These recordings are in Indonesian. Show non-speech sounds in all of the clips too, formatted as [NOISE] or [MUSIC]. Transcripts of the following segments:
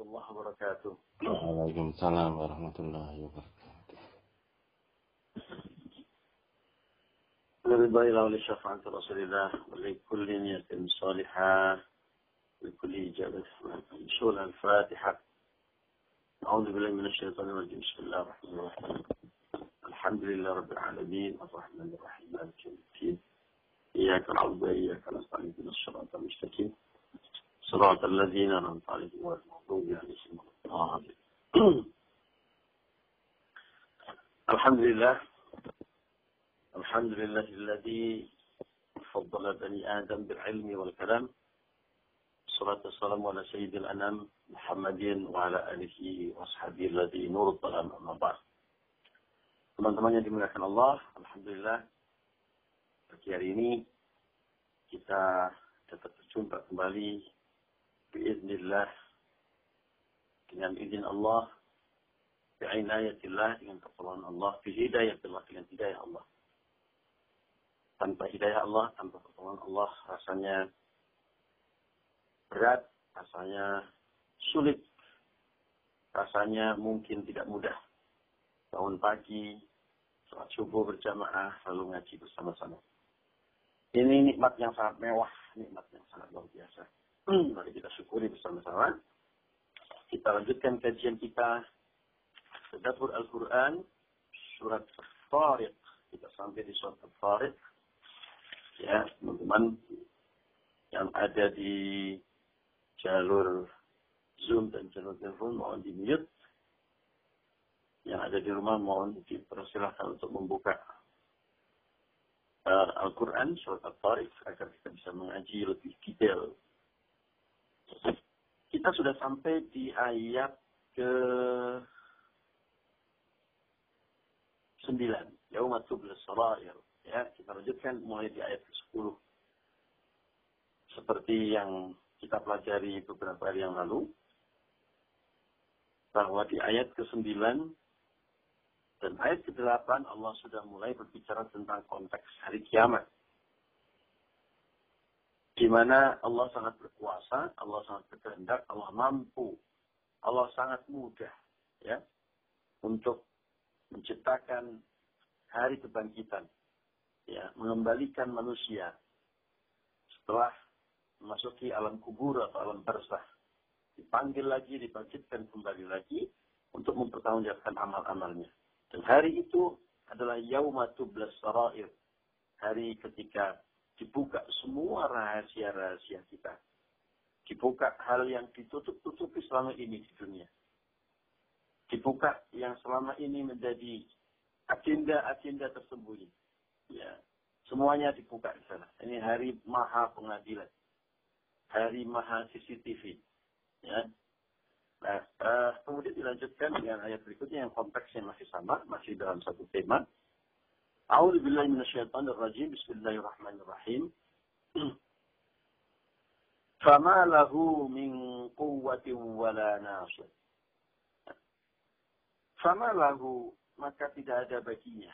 الله وبركاته. وعليكم السلام ورحمة الله وبركاته. رضا إلى ولشفاعة رسول الله ولكل نية صالحة لكل إجابة سورة الفاتحة. أعوذ بالله من الشيطان الرجيم. بسم الله الرحمن الرحيم. الحمد لله رب العالمين. الرحمن الرحيم. مالك يوم الدين. إياك نعبد وإياك نستعين. اهدنا الصراط المستقيم. صراط الذين أنعمت عليهم غير المغضوب عليهم ولا الضالين الحمد لله الحمد لله الذي فضل بني آدم بالعلم والكلام الصلاة والسلام على سيد الأنام محمد وعلى آله وأصحابه الذي نور الظلام أما بعد Teman-teman yang dimuliakan Allah, Alhamdulillah, pagi hari ini kita dapat berjumpa kembali biiznillah. Dengan izin Allah. Bi'inayatillah dengan pertolongan Allah. Bihidayatillah dengan hidayah Allah. Tanpa hidayah Allah. Tanpa pertolongan Allah. Rasanya berat. Rasanya sulit. Rasanya mungkin tidak mudah. Bangun pagi. Sholat subuh berjamaah. Lalu ngaji bersama-sama. Ini nikmat yang sangat mewah. Nikmat yang sangat luar biasa Mari kita syukuri bersama-sama. Kita lanjutkan kajian kita. Tadabur Al-Quran. Surat Al-Tariq. Kita sampai di surat Al-Tariq. Ya, teman-teman. Yang ada di jalur Zoom dan jalur telepon mohon di mute. Yang ada di rumah mohon dipersilahkan untuk membuka uh, Al-Quran, surat Al-Tariq, agar kita bisa mengaji lebih detail kita sudah sampai di ayat ke 9. Yaumatubl Sarair. Ya, kita lanjutkan mulai di ayat ke-10. Seperti yang kita pelajari beberapa hari yang lalu. Bahwa di ayat ke-9 dan ayat ke-8 Allah sudah mulai berbicara tentang konteks hari kiamat di mana Allah sangat berkuasa, Allah sangat berkehendak, Allah mampu, Allah sangat mudah ya untuk menciptakan hari kebangkitan, ya mengembalikan manusia setelah memasuki alam kubur atau alam barzah, dipanggil lagi, dibangkitkan kembali lagi untuk mempertanggungjawabkan amal-amalnya. Dan hari itu adalah yaumatublas sarair, hari ketika dibuka semua rahasia-rahasia kita. Dibuka hal yang ditutup-tutupi selama ini di dunia. Dibuka yang selama ini menjadi agenda-agenda tersembunyi. Ya, semuanya dibuka di sana. Ini hari maha pengadilan. Hari maha CCTV. Ya. Nah, uh, kemudian dilanjutkan dengan ayat berikutnya yang konteksnya masih sama, masih dalam satu tema. أعوذ بالله من الشيطان الرجيم بسم الله الرحمن الرحيم [CLEARS THROAT] فما له من قوة ولا ناصر فما له maka tidak ada baginya.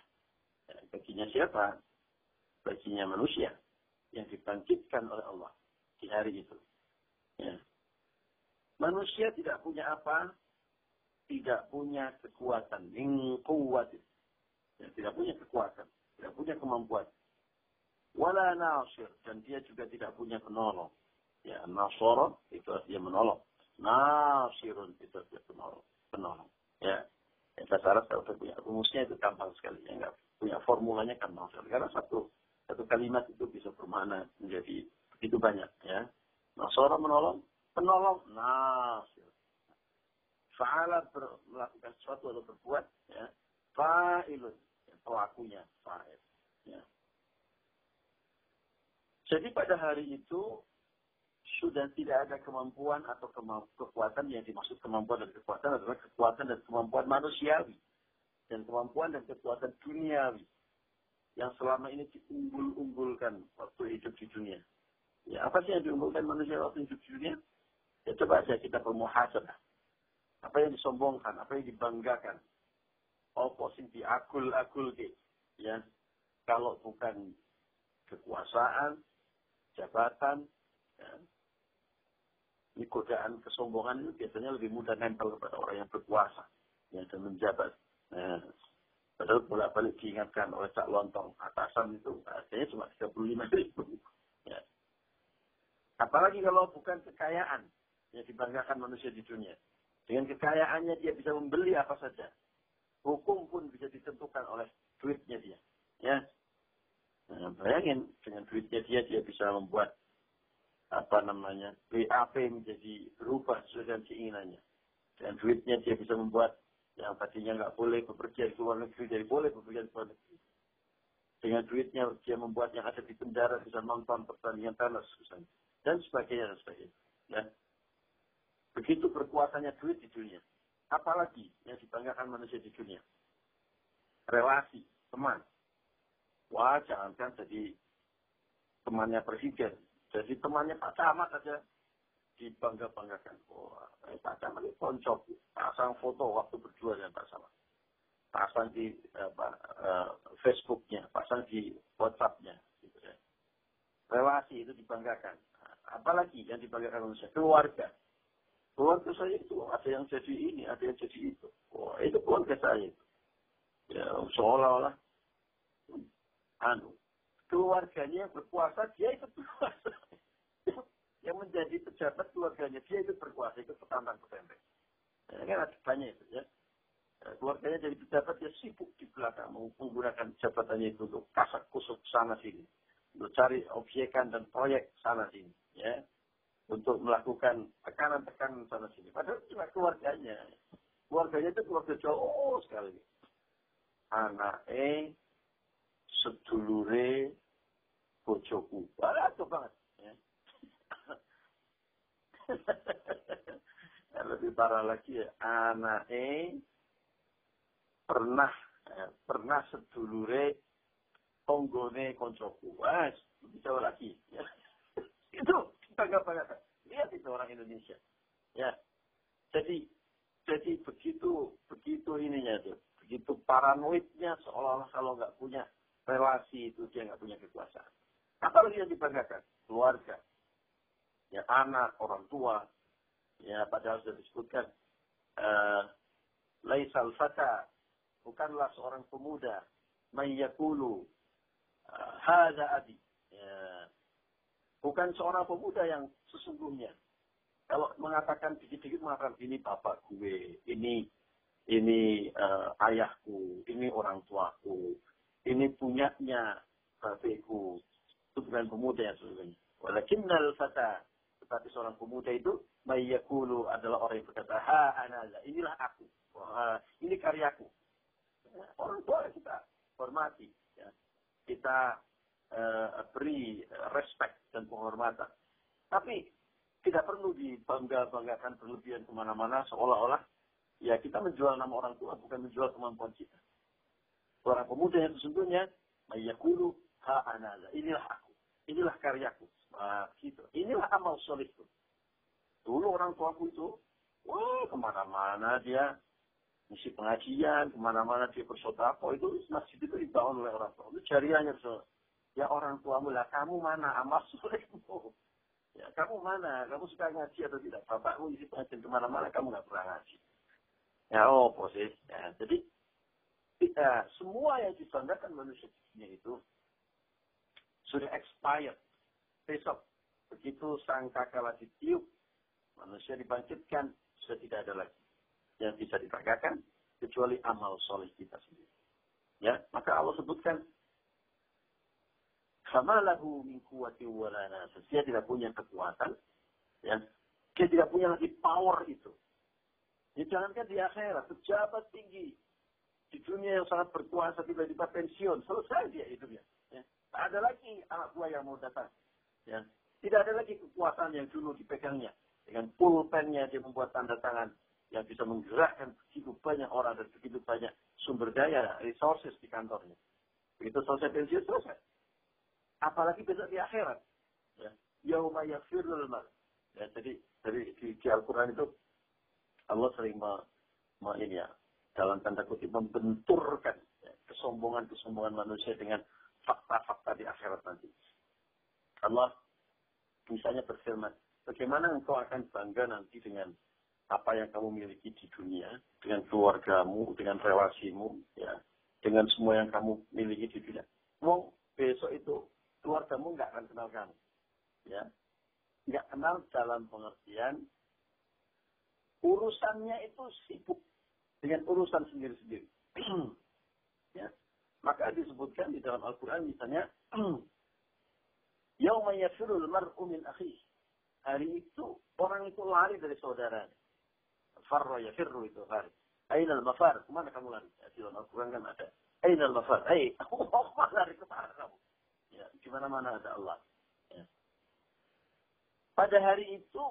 Baginya siapa? Baginya manusia yang dibangkitkan oleh Allah di hari itu. Ya. Manusia tidak punya apa? Tidak punya kekuatan. Min kuwatin Ya, tidak punya kekuatan, tidak punya kemampuan. Wala nasir dan dia juga tidak punya penolong. Ya, nasara itu artinya menolong. Nasirun itu artinya penolong. penolong. Ya, ya bahasa Arab kalau punya rumusnya itu gampang sekali. Ya, enggak punya formulanya gampang sekali. Karena satu satu kalimat itu bisa bermakna menjadi begitu banyak. Ya, nasara menolong, penolong, nasir. Fa'ala melakukan sesuatu atau berbuat, ya, fa'ilun pelakunya fa'il. Ya. Jadi pada hari itu sudah tidak ada kemampuan atau kekuatan yang dimaksud kemampuan dan kekuatan adalah kekuatan dan kemampuan manusiawi dan kemampuan dan kekuatan duniawi yang selama ini diunggul-unggulkan waktu hidup di dunia. Ya, apa sih yang diunggulkan manusia waktu hidup di dunia? Ya coba saja kita bermuhasabah. Apa yang disombongkan, apa yang dibanggakan, apa sing diagul-agul ke ya kalau bukan kekuasaan jabatan ya. Ini godaan kesombongan itu biasanya lebih mudah nempel kepada orang yang berkuasa. Yang dan menjabat. Nah, padahal bolak-balik diingatkan oleh Cak Lontong. Atasan itu harganya cuma 35 ribu. Ya. Apalagi kalau bukan kekayaan yang dibanggakan manusia di dunia. Dengan kekayaannya dia bisa membeli apa saja. Hukum pun bisa ditentukan oleh duitnya dia. Ya. Nah, bayangin dengan duitnya dia dia bisa membuat apa namanya BAP menjadi berubah sesuai dengan keinginannya. Dengan duitnya dia bisa membuat yang tadinya nggak boleh bepergian ke luar negeri jadi boleh bepergian ke luar negeri. Dengan duitnya dia membuat yang ada di penjara bisa nonton pertandingan tenis misalnya. dan sebagainya dan sebagainya. Ya. Begitu berkuasanya duit di dunia. Apalagi yang dibanggakan manusia di dunia. Relasi, teman. Wah, jangankan jadi temannya presiden. Jadi temannya Pak Camat saja dibangga-banggakan. Wah, eh, Pak Camat ini poncok. Pasang foto waktu berdua dengan Pak Camat. Pasang di apa, uh, Facebooknya, pasang di WhatsAppnya. Gitu ya. Relasi itu dibanggakan. Apalagi yang dibanggakan manusia? Keluarga. Keluarga saya itu ada yang jadi ini, ada yang jadi itu. Wah, itu keluarga saya itu. Ya, seolah-olah anu keluarganya yang berkuasa, dia itu berkuasa. [LAUGHS] yang menjadi pejabat keluarganya, dia itu berkuasa, itu petantang petenteng. Ya, kan ada banyak itu ya. ya. Keluarganya jadi pejabat, dia sibuk di belakang menggunakan jabatannya itu untuk kasak kusuk sana sini. Untuk cari objekan dan proyek sana sini. Ya untuk melakukan tekanan-tekanan sana sini. Padahal cuma keluarganya. Keluarganya itu keluarga jauh sekali. Anak E, sedulure, bojoku. Itu banget. Ya. [LAUGHS] lebih parah lagi ya. Anak E, pernah ya, pernah sedulure tonggone koncoku. Wah, lebih jauh lagi. [LAUGHS] Itu bangga-bangga. Lihat itu orang Indonesia. Ya. Jadi jadi begitu begitu ininya tuh, begitu paranoidnya seolah-olah kalau nggak punya relasi itu dia nggak punya kekuasaan. Apalagi yang dibanggakan? Keluarga. Ya anak, orang tua. Ya padahal sudah disebutkan. Uh, Laisal fata. Bukanlah seorang pemuda. Mayyakulu. Uh, Hada adi. Ya, Bukan seorang pemuda yang sesungguhnya. Kalau mengatakan dikit-dikit mengatakan ini bapak gue, ini ini uh, ayahku, ini orang tuaku, ini punyanya babeku. Itu bukan pemuda yang sesungguhnya. Walakinnal fata. Tetapi seorang pemuda itu, mayyakulu adalah orang yang berkata, ha anaza, inilah aku. Wah, ini karyaku. Orang tua kita hormati. Ya. Kita uh, beri respect dan penghormatan. Tapi tidak perlu dibangga-banggakan berlebihan ke mana-mana seolah-olah ya kita menjual nama orang tua bukan menjual kemampuan kita. Orang pemuda yang sesungguhnya mayakulu ha anaza. Inilah aku. Inilah karyaku. Nah, gitu. Inilah amal solihku. Dulu orang tuaku itu, wah ke mana-mana dia misi pengajian, ke mana-mana dia bersodako, itu masjid itu dibangun oleh orang tua. Itu jariahnya Ya orang tuamu lah, kamu mana amal solehmu? Ya kamu mana? Kamu suka ngaji atau tidak? Bapakmu isi pengajian ke mana-mana, kamu nggak pernah ngaji. Ya oh posisi. Ya, jadi kita semua yang dibanggakan manusia itu sudah expired. Besok begitu sangkakala ditiup, manusia dibangkitkan sudah tidak ada lagi yang bisa dibanggakan kecuali amal soleh kita sendiri. Ya, maka Allah sebutkan sama min kuwati wala Dia tidak punya kekuatan. Ya. Dia tidak punya lagi power itu. Ya, jangankan di akhirat, pejabat tinggi di dunia yang sangat berkuasa tiba-tiba pensiun, selesai dia hidupnya. Ya. Tak ada lagi anak buah yang mau datang. Ya. Tidak ada lagi kekuasaan yang dulu dipegangnya. Dengan pulpennya dia membuat tanda tangan yang bisa menggerakkan begitu banyak orang dan begitu banyak sumber daya, resources di kantornya. Begitu selesai pensiun, selesai. Apalagi besok di akhirat. Ya. Yauma yafirul mal. Ya, jadi dari di, di Al-Quran itu Allah sering me, me, ini ya, dalam tanda kutip membenturkan ya, kesombongan-kesombongan manusia dengan fakta-fakta di akhirat nanti. Allah misalnya berfirman, bagaimana engkau akan bangga nanti dengan apa yang kamu miliki di dunia, dengan keluargamu, dengan relasimu, ya, dengan semua yang kamu miliki di dunia. Mau besok itu keluargamu nggak akan kenal kamu, ya, nggak kenal dalam pengertian urusannya itu sibuk dengan urusan sendiri-sendiri. [CLEARS THROAT] ya. Maka disebutkan di dalam Al-Quran misalnya, [CLEARS THROAT] Yawma yafirul mar'u min akhih. Hari itu, orang itu lari dari saudaranya. Farra yafirru itu lari. Aina al-mafar? Ke mana kamu lari? Ya, di dalam Al-Quran kan ada. Aina al-mafar? Hei, aku mau [LAUGHS] lari ke mana kamu? Ya, gimana mana ada Allah. Ya. Pada hari itu,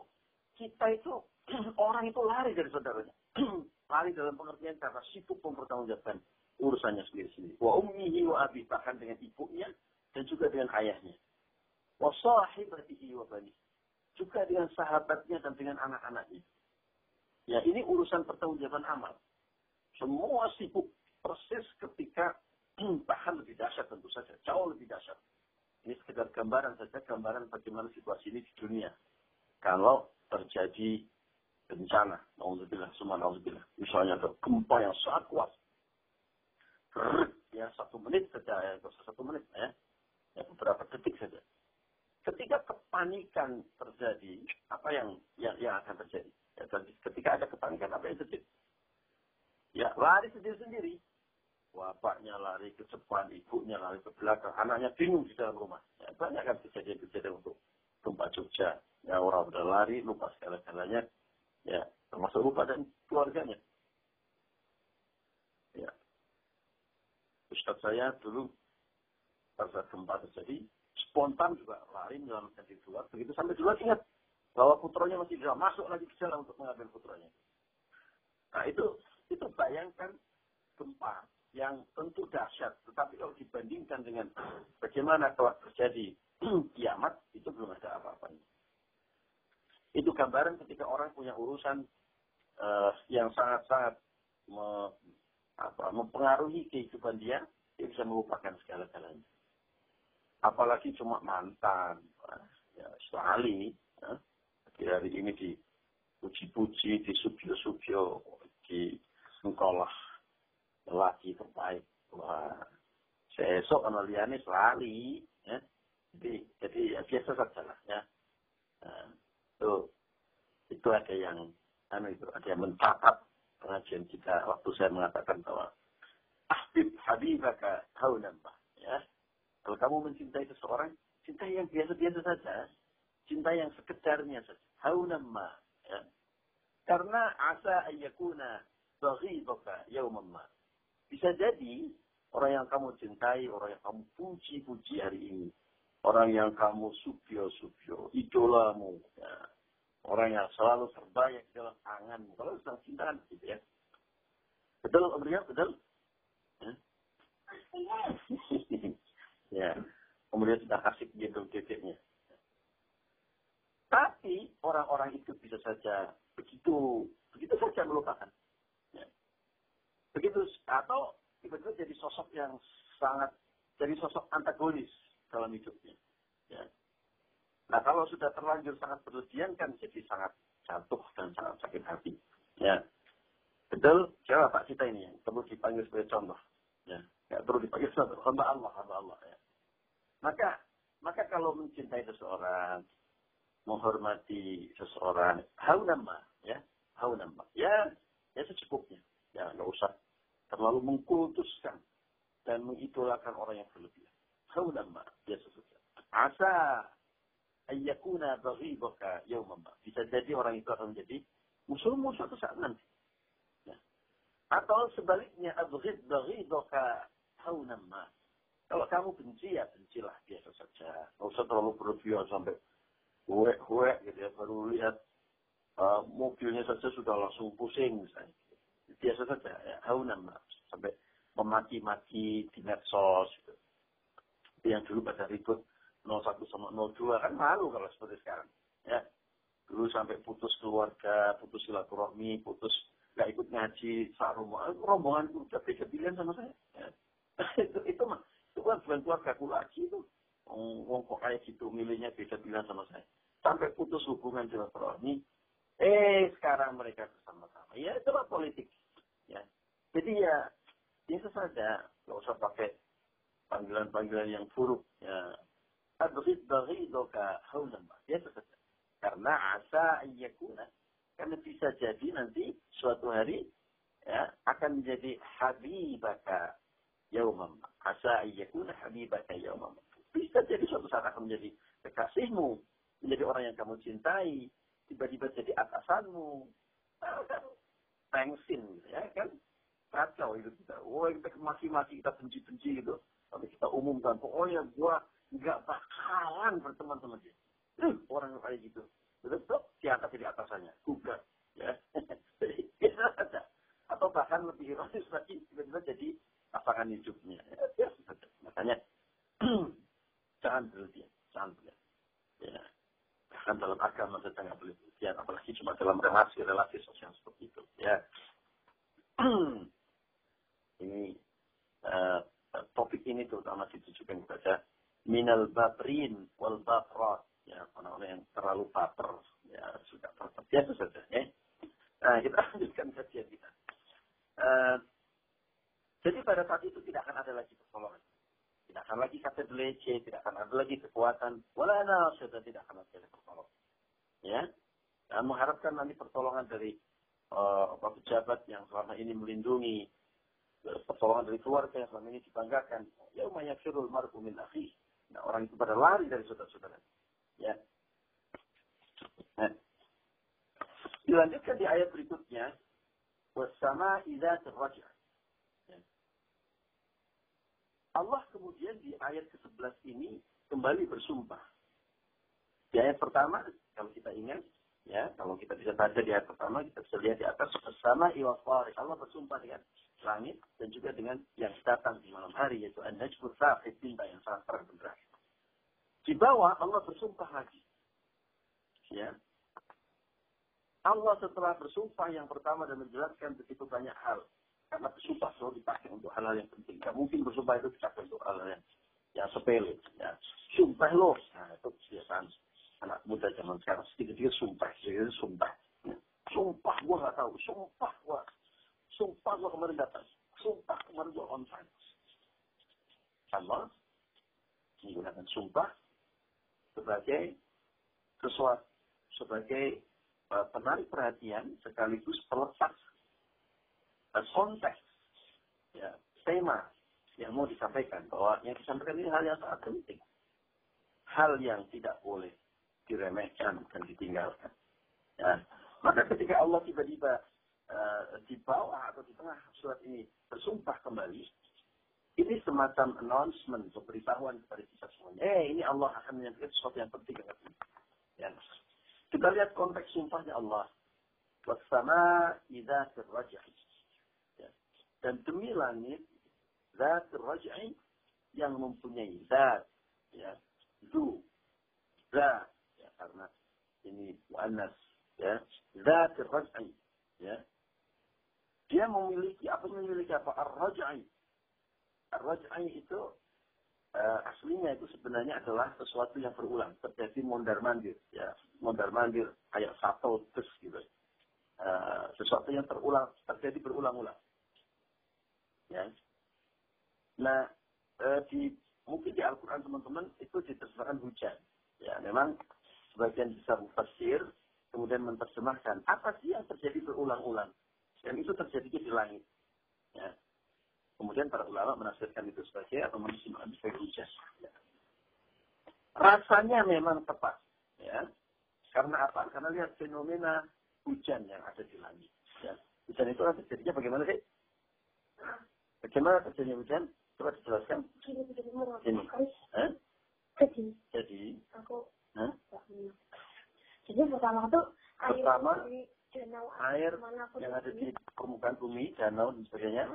kita itu, [CLEARS THROAT] orang itu lari dari saudaranya. [CLEARS THROAT] lari dalam pengertian karena sibuk mempertanggungjawabkan urusannya sendiri-sendiri. Wa ummihi wa abi, bahkan dengan ibunya dan juga dengan ayahnya wasahibatihi wa bani. Juga dengan sahabatnya dan dengan anak-anaknya. Ya, ini urusan pertanggungjawaban amal. Semua sibuk persis ketika bahkan lebih dahsyat tentu saja, jauh lebih dahsyat. Ini sekedar gambaran saja, gambaran bagaimana situasi ini di dunia. Kalau terjadi bencana, nauzubillah, semua nauzubillah. Misalnya ada gempa yang sangat kuat. Ya, satu menit saja, ya, satu menit, ya. ya beberapa detik saja ketika kepanikan terjadi, apa yang yang, yang akan terjadi? Ya, ketika ada kepanikan, apa yang terjadi? Ya, lari sendiri-sendiri. Bapaknya lari ke depan, ibunya lari ke belakang, anaknya bingung di dalam rumah. Ya, banyak kan kejadian-kejadian untuk gempa Jogja. Ya, orang udah lari, lupa segala-galanya. Ya, termasuk lupa dan keluarganya. Ya. Ustaz saya dulu pada gempa terjadi, spontan juga lari menyelamatkan diri keluar. Begitu sampai duluan ingat bahwa putranya masih bisa masuk lagi ke jalan untuk mengambil putranya. Nah itu itu bayangkan gempa yang tentu dahsyat, tetapi kalau dibandingkan dengan bagaimana kalau terjadi [CLEARS THROAT] kiamat itu belum ada apa-apanya. Itu gambaran ketika orang punya urusan uh, yang sangat-sangat me, apa, mempengaruhi kehidupan dia, dia bisa melupakan segala-galanya apalagi cuma mantan ya sekali ya. hari ini di puji-puji di subyo-subyo di lagi terbaik wah seesok kalau liane selali ya jadi jadi ya biasa saja lah ya nah, itu itu ada yang anu itu ada yang mencatat pengajian kita waktu saya mengatakan bahwa ahbib habibaka nambah ya kalau kamu mencintai seseorang, cintai yang biasa-biasa saja. Cinta yang sekedarnya saja. Haunamma. Ya. Karena asa ayyakuna baghidaka yawmamma. Bisa jadi orang yang kamu cintai, orang yang kamu puji-puji hari ini. Orang yang kamu subyo-subyo, idolamu. Ya. Orang yang selalu terbayang dalam tanganmu. Kalau sedang cinta kan gitu ya. Betul, Om Ria? Betul? Ya? Ya. Kemudian sudah kasih gendong dedeknya. Tapi orang-orang itu bisa saja begitu begitu saja melupakan. Begitu atau tiba-tiba jadi sosok yang sangat jadi sosok antagonis dalam hidupnya. Ya. Nah kalau sudah terlanjur sangat berlebihan kan jadi sangat jatuh dan sangat sakit hati. Ya. Betul? Siapa Pak Cita ini yang perlu dipanggil sebagai contoh? Ya. Nggak perlu dipanggil sebagai hamba Allah, hamba Allah. Ya. Maka maka kalau mencintai seseorang, menghormati seseorang, hau nama, ya, hau nama, ya, ya secukupnya, ya nggak usah terlalu mengkultuskan dan mengidolakan orang yang berlebihan. Nama, ya sesuatu. Asa ayyakuna baghibaka yawmama. Bisa jadi orang itu akan menjadi musuhmu suatu saat nanti. Ya. Atau sebaliknya, abghid baghibaka haunamma. Kalau kamu benci ya bencilah biasa saja. Nggak usah terlalu berlebihan sampai huek-huek gitu ya. Baru lihat uh, mobilnya saja sudah langsung pusing misalnya. Biasa saja ya. Haunan sampai memaki-maki di medsos gitu. Yang dulu pada ribut 01 sama 02 kan malu kalau seperti sekarang. Ya. Dulu sampai putus keluarga, putus silaturahmi, putus nggak ikut ngaji, saat rombongan, rombongan itu udah beda pilihan sama saya. Ya. [LAUGHS] itu, itu mah itu kan bukan keluarga aku lagi itu. Wong kok kayak gitu milihnya beda pilihan sama saya. sampai putus hubungan silaturahmi. Eh, sekarang mereka bersama-sama. Ya, itulah politik. Ya. Jadi ya, biasa saja. Nggak usah pakai panggilan-panggilan yang buruk. Ya. Adrid doka haulan. Biasa saja. Karena asa ayyakuna. Karena bisa jadi nanti suatu hari ya, akan menjadi habibaka yaumam. Asa ayyakuna habibaka yaumam. Bisa jadi suatu saat akan menjadi kekasihmu menjadi orang yang kamu cintai, tiba-tiba jadi atasanmu, nah, kan thanksin ya kan. Kacau itu kita. Oh kita maki-maki, kita benci-benci gitu. Tapi kita umumkan, pokoknya gua nggak bakalan berteman sama dia. Uh, orang kayak gitu. Betul, diangkat [LAUGHS] jadi atasannya. Gugat. Ya. jadi saja. Atau bahkan lebih ironis lagi, tiba-tiba jadi pasangan hidupnya. Ya, ya, Makanya, [CLEARS THROAT] jangan berlebihan. Jangan berlebihan. Ya bahkan dalam agama kita nggak boleh berlebihan, apalagi cuma dalam relasi-relasi sosial seperti itu. Ya. [CLEARS THROAT] ini uh, topik ini terutama ditujukan kepada minal babrin wal bafrat ya orang-orang yang terlalu baper ya sudah terbiasa saja ya. Nah kita [LAUGHS] lanjutkan kajian kita. Uh, jadi pada saat itu tidak akan ada lagi pertolongan. Tidak akan lagi kata belece, tidak akan ada lagi kekuatan. Wala sudah tidak akan ada pertolongan. Ya. Dan mengharapkan nanti pertolongan dari uh, pejabat yang selama ini melindungi, pertolongan dari keluarga yang selama ini dibanggakan. Ya umayyah firul mar'u min akhi. Nah, orang itu pada lari dari saudara-saudara. Ya. Nah. Dilanjutkan di ayat berikutnya. Bersama idza terwajah. Allah kemudian di ayat ke-11 ini kembali bersumpah. Di ayat pertama, kalau kita ingat, ya, kalau kita bisa baca di ayat pertama, kita bisa lihat di atas bersama iwafari. Allah bersumpah dengan langit dan juga dengan yang datang di malam hari, yaitu an-najmul sa'id bintang yang sangat terang benderang. Di bawah Allah bersumpah lagi. Ya. Allah setelah bersumpah yang pertama dan menjelaskan begitu banyak hal karena bersumpah selalu dipakai untuk hal-hal yang penting. Gak mungkin bersumpah itu dipakai untuk hal-hal yang, yang sepele. Ya. Sumpah loh. Nah, itu kebiasaan anak muda zaman sekarang. Sedikit-sedikit sumpah. Sedikit-sedikit sumpah. Ya. Sumpah gua gak tahu. Sumpah gua. Sumpah gua kemarin datang. Sumpah kemarin gua on time. Sama menggunakan sumpah sebagai sesuatu sebagai uh, penarik perhatian sekaligus pelepas konteks, ya, tema yang mau disampaikan bahwa yang disampaikan ini hal yang sangat penting. Hal yang tidak boleh diremehkan dan ditinggalkan. Ya. Maka ketika Allah tiba-tiba uh, di bawah atau di tengah surat ini bersumpah kembali, ini semacam announcement, pemberitahuan kepada kita semuanya. Eh, ini Allah akan menyampaikan sesuatu yang penting. Ya. Kita lihat konteks sumpahnya Allah. Bersama idza terwajah. Dan demi langit, zat raj'i yang mempunyai zat, ya, zu, zat, ya, karena ini muannas, ya, zat raj'i, ya. Dia memiliki apa memiliki apa? Ar-raj'i. Ar-raj'i itu uh, aslinya itu sebenarnya adalah sesuatu yang berulang, terjadi mondar mandir, ya, mondar mandir kayak satu terus gitu. Uh, sesuatu yang terulang, terjadi berulang-ulang. Ya. Nah, eh, di mungkin di Al-Quran teman-teman itu diterjemahkan hujan. Ya, memang sebagian besar mufassir kemudian menerjemahkan apa sih yang terjadi berulang-ulang dan itu terjadi di langit. Ya. Kemudian para ulama menafsirkan itu sebagai atau menerjemahkan sebagai hujan. Ya. Rasanya memang tepat, ya. Karena apa? Karena lihat fenomena hujan yang ada di langit. Ya. Hujan itu terjadinya bagaimana sih? Bagaimana terjadinya hujan? Coba dijelaskan. Ini. Hah? Jadi. Jadi. Aku. Hah? Jadi pertama tuh air Pertama, dari danau Air yang ada di permukaan bumi, danau dan sebagainya,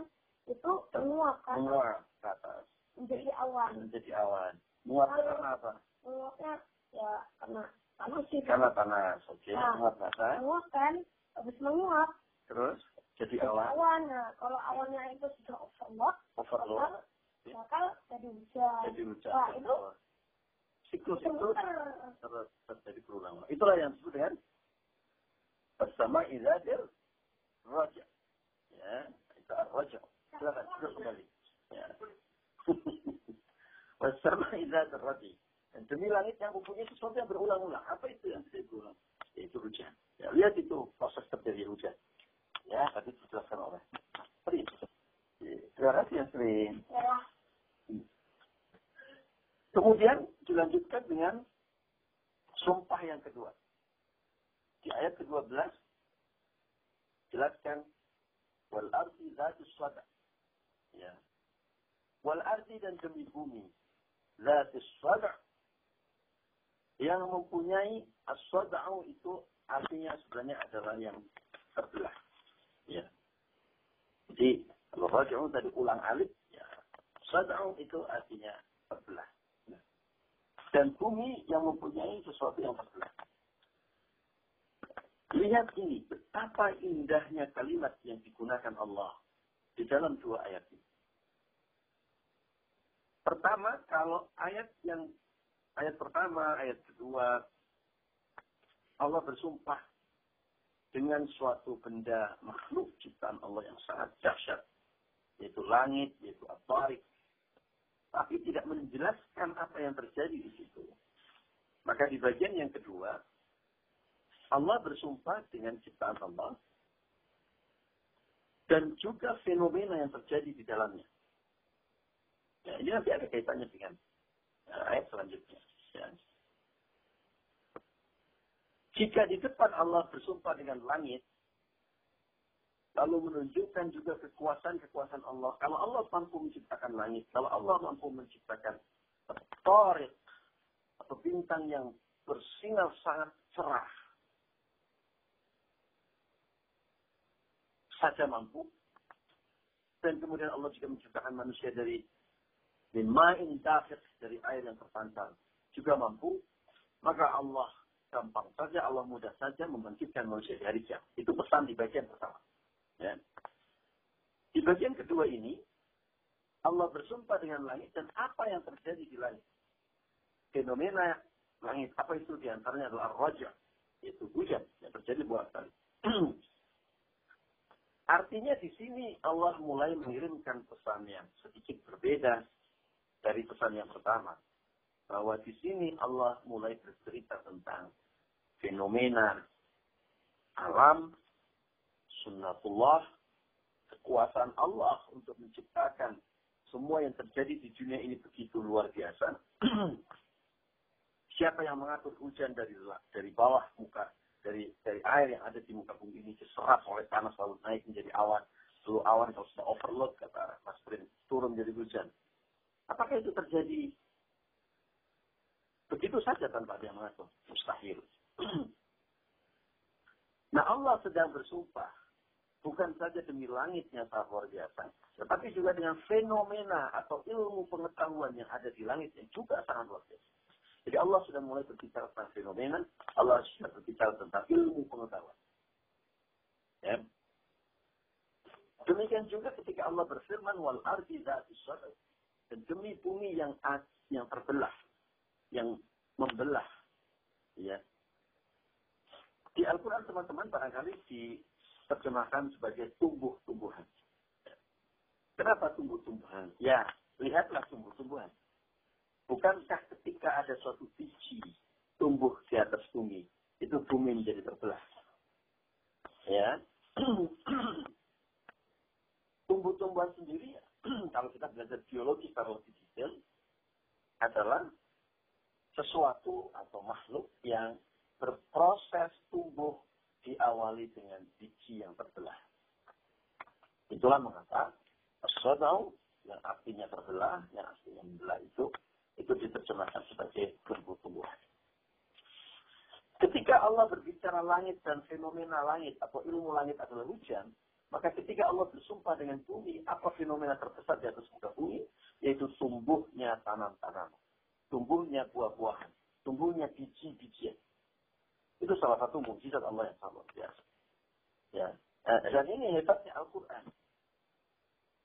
itu menguap kan menguap ke atas. menjadi awan. Menjadi awan. Menguap karena apa? Menguapnya ya karena panas sih. Karena panas. Oke, Nah. menguap ke atas. menguap kan habis menguap Terus jadi awan. awan. Nah, kalau awannya itu sudah overload, Overload. bakal bakal jadi hujan. Jadi hujan. Nah, itu siklus itu ter- terjadi berulang. Itulah yang disebut dengan bersama izadir raja. Ya, itu raja. Silakan, sudah kembali. Ya. [LAUGHS] bersama izadir raja. Dan demi langit yang mempunyai sesuatu yang berulang-ulang. Apa itu yang bisa berulang? Yaitu hujan. Ya, lihat itu proses terjadi hujan. Ya, tadi dijelaskan oleh Sri. Terima kasih ya Sri. Kemudian dilanjutkan dengan sumpah yang kedua. Di ayat ke-12 jelaskan wal ardi zatus sada. Ya. Wal ardi dan demi bumi zatus sada yang mempunyai as-sada'u itu artinya sebenarnya adalah yang terbelah. Ya. Jadi kalau raja'u tadi ulang alif, ya. Sada'u itu artinya terbelah. Ya. Dan bumi yang mempunyai sesuatu yang terbelah. Lihat ini, betapa indahnya kalimat yang digunakan Allah di dalam dua ayat ini. Pertama, kalau ayat yang ayat pertama, ayat kedua, Allah bersumpah dengan suatu benda makhluk ciptaan Allah yang sangat dahsyat, yaitu langit, yaitu at tapi tidak menjelaskan apa yang terjadi di situ. Maka di bagian yang kedua, Allah bersumpah dengan ciptaan Allah dan juga fenomena yang terjadi di dalamnya. Ya, ini nanti ada kaitannya dengan uh, ayat selanjutnya. Ya. Jika di depan Allah bersumpah dengan langit, lalu menunjukkan juga kekuasaan-kekuasaan Allah. Kalau Allah mampu menciptakan langit, kalau Allah mampu menciptakan tarik atau bintang yang bersinar sangat cerah, saja mampu. Dan kemudian Allah juga menciptakan manusia dari ma'in dafiq, dari air yang terpancar. Juga mampu. Maka Allah gampang saja, Allah mudah saja membangkitkan manusia dari kiamat. Itu pesan di bagian pertama. Ya. Di bagian kedua ini, Allah bersumpah dengan langit dan apa yang terjadi di langit. Fenomena langit, apa itu di antaranya adalah raja, yaitu hujan yang terjadi buat kali. [CLEARS THROAT] Artinya di sini Allah mulai mengirimkan pesan yang sedikit berbeda dari pesan yang pertama. Bahwa di sini Allah mulai bercerita tentang fenomena alam, sunnatullah, kekuasaan Allah untuk menciptakan semua yang terjadi di dunia ini begitu luar biasa. [CLEARS THROAT] Siapa yang mengatur hujan dari dari bawah muka dari dari air yang ada di muka bumi ini diserap oleh tanah selalu naik menjadi awan. Lalu awan kalau sudah overload kata Mas Prin turun menjadi hujan. Apakah itu terjadi begitu saja tanpa dia mengatur? Mustahil. [CLEARS THROAT] nah Allah sedang bersumpah bukan saja demi langit yang sangat luar biasa, tetapi juga dengan fenomena atau ilmu pengetahuan yang ada di langit yang juga sangat luar biasa. Jadi Allah sudah mulai berbicara tentang fenomena, Allah sudah berbicara tentang ilmu pengetahuan. Ya. Demikian juga ketika Allah berfirman wal ardi dan demi bumi yang yang terbelah, yang membelah. Ya. Di Al-Quran teman-teman barangkali diterjemahkan sebagai tumbuh-tumbuhan. Kenapa tumbuh-tumbuhan? Ya, lihatlah tumbuh-tumbuhan. Bukankah ketika ada suatu biji tumbuh di atas bumi, itu bumi menjadi terbelah? Ya. [CLEARS THROAT] Tumbuh-tumbuhan sendiri, [CLEARS THROAT] kalau kita belajar biologi secara lebih detail, adalah sesuatu atau makhluk yang berproses tumbuh diawali dengan biji yang terbelah. Itulah mengapa Sodau yang artinya terbelah, yang artinya membelah itu itu diterjemahkan sebagai tumbuh-tumbuhan. Ketika Allah berbicara langit dan fenomena langit atau ilmu langit adalah hujan, maka ketika Allah bersumpah dengan bumi, apa fenomena terbesar di atas muka bumi? Yaitu tumbuhnya tanam-tanam, tumbuhnya buah-buahan, tumbuhnya biji-bijian. Itu salah satu mujizat Allah yang sangat biasa. Ya. Eh, dan ini hebatnya Al-Quran.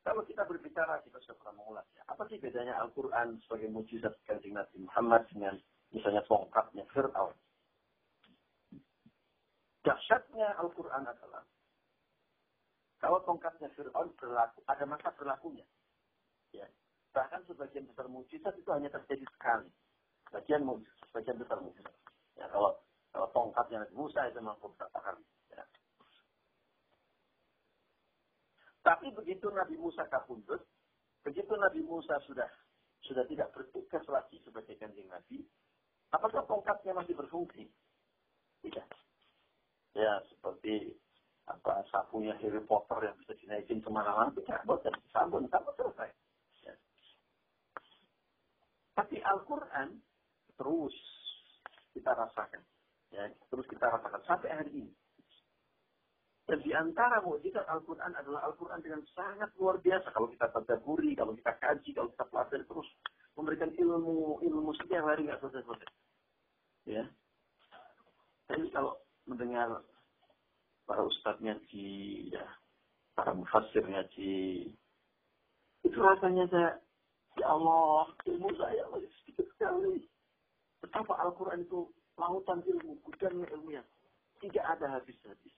Kalau kita berbicara, kita sudah pernah mengulasnya. Apa sih bedanya Al-Quran sebagai mujizat kanjeng Nabi Muhammad dengan Misalnya tongkatnya Fir'aun. Dahsyatnya Al-Quran adalah kalau tongkatnya Fir'aun berlaku, ada masa berlakunya. Ya. Bahkan sebagian besar mujizat itu hanya terjadi sekali. Sebagian sebagian besar mujizat. Ya, kalau kalau tongkatnya Nabi Musa itu mampu berapa kali. Ya. Tapi begitu Nabi Musa kabundut, begitu Nabi Musa sudah sudah tidak bertugas lagi sebagai kanjeng Nabi, apakah tongkatnya masih berfungsi? Tidak. Ya, seperti apa sapunya Harry Potter yang bisa dinaikin ke mana-mana tidak dan sabun sabun selesai. Tapi Al-Quran terus kita rasakan ya terus kita rasakan sampai hari ini dan di antara mukjizat Al-Quran adalah Al-Quran dengan sangat luar biasa kalau kita tadaburi, kalau kita kaji, kalau kita pelajari terus memberikan ilmu ilmu setiap hari nggak selesai-selesai. Ya. Jadi kalau mendengar para ustadznya di ya, para mufassirnya di itu rasanya saya ya Allah ilmu saya masih sedikit sekali. Betapa Al-Quran itu lautan ilmu gudangnya ilmu yang tidak ada habis-habis.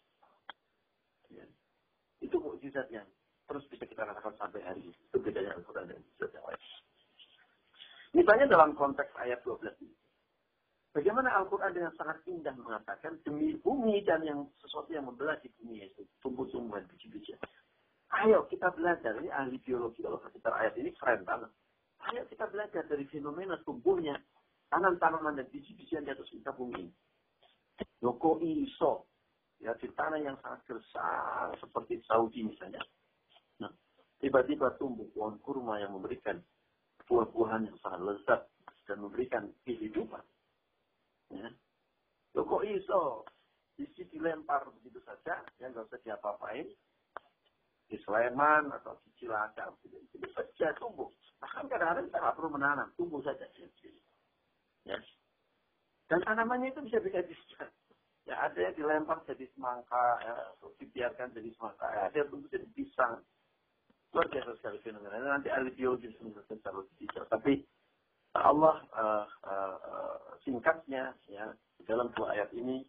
Ya. itu mukjizat yang terus bisa kita rasakan sampai hari ini. Itu bedanya Al-Quran dan mukjizat yang lain. Misalnya dalam konteks ayat 12 ini. Bagaimana Al-Quran dengan sangat indah mengatakan demi bumi dan yang sesuatu yang membelah di bumi yaitu tumbuh-tumbuhan biji-bijian. Ayo kita belajar, ini ahli biologi kalau sekitar ayat ini keren banget. Ayo kita belajar dari fenomena tumbuhnya tanam-tanaman dan biji-bijian di atas muka bumi. Yoko iso, ya di tanah yang sangat gersang seperti Saudi misalnya. Nah, tiba-tiba tumbuh pohon kurma yang memberikan buah-buahan yang sangat lezat dan memberikan kehidupan Ya. Loh kok iso? Isi dilempar begitu saja, yang nggak usah diapa-apain. Di Sleman atau di Cilacap, itu saja tumbuh. Bahkan kadang-kadang kita nggak perlu menanam, tumbuh saja. Ya. Dan tanamannya itu bisa bisa. Ya ada yang dilempar jadi semangka, ya, dibiarkan jadi semangka, ya, ada yang tumbuh jadi pisang. Luar biasa sekali fenomena. Nanti ahli biologi menjelaskan secara detail. Tapi Allah uh, uh, singkatnya ya dalam dua ayat ini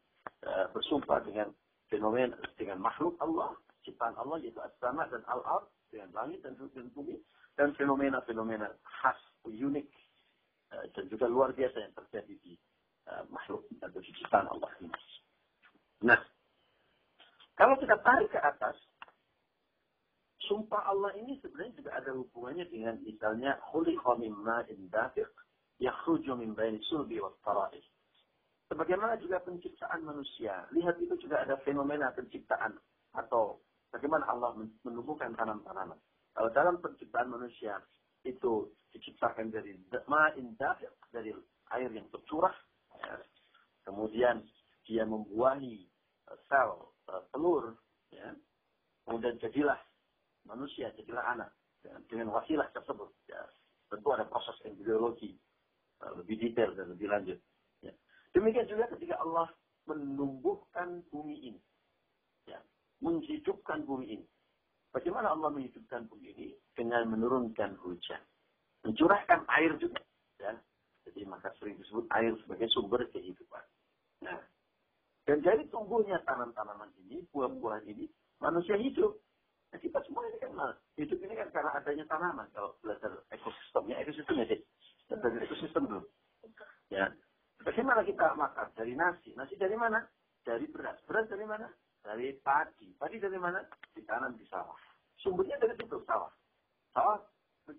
uh, bersumpah dengan fenomena dengan makhluk Allah ciptaan Allah yaitu as-sama dan al-ard dengan langit dan bumi dan fenomena-fenomena khas unik uh, dan juga luar biasa yang terjadi di uh, makhluk atau ciptaan Allah ini. Nah, kalau kita tarik ke atas, sumpah Allah ini sebenarnya juga ada hubungannya dengan misalnya khuliqa mimma indafiq yakhruju min baini sulbi wa tara'ih. Sebagaimana juga penciptaan manusia, lihat itu juga ada fenomena penciptaan atau bagaimana Allah menumbuhkan tanam-tanaman. Kalau dalam penciptaan manusia itu diciptakan dari ma'in dari air yang tercurah, ya. kemudian dia membuahi uh, sel uh, telur, ya. kemudian jadilah manusia, jadilah anak ya. dengan wasilah tersebut. Tentu ada proses embriologi lebih detail dan lebih lanjut. Demikian juga ketika Allah menumbuhkan bumi ini, menghidupkan bumi ini. Bagaimana Allah menghidupkan bumi ini? Dengan menurunkan hujan. Mencurahkan air juga. Ya. Jadi maka sering disebut air sebagai sumber kehidupan. Nah, dan dari tumbuhnya tanam-tanaman ini, buah-buahan ini, manusia hidup. Nah, kita semua ini kan hidup ini kan karena adanya tanaman. Kalau belajar ekosistemnya, ekosistemnya sih dari ekosistem dulu. Ya. Bagaimana kita makan? Dari nasi. Nasi dari mana? Dari beras. Beras dari mana? Dari padi. Padi dari mana? Ditanam di sawah. Sumbernya dari situ, sawah. Sawah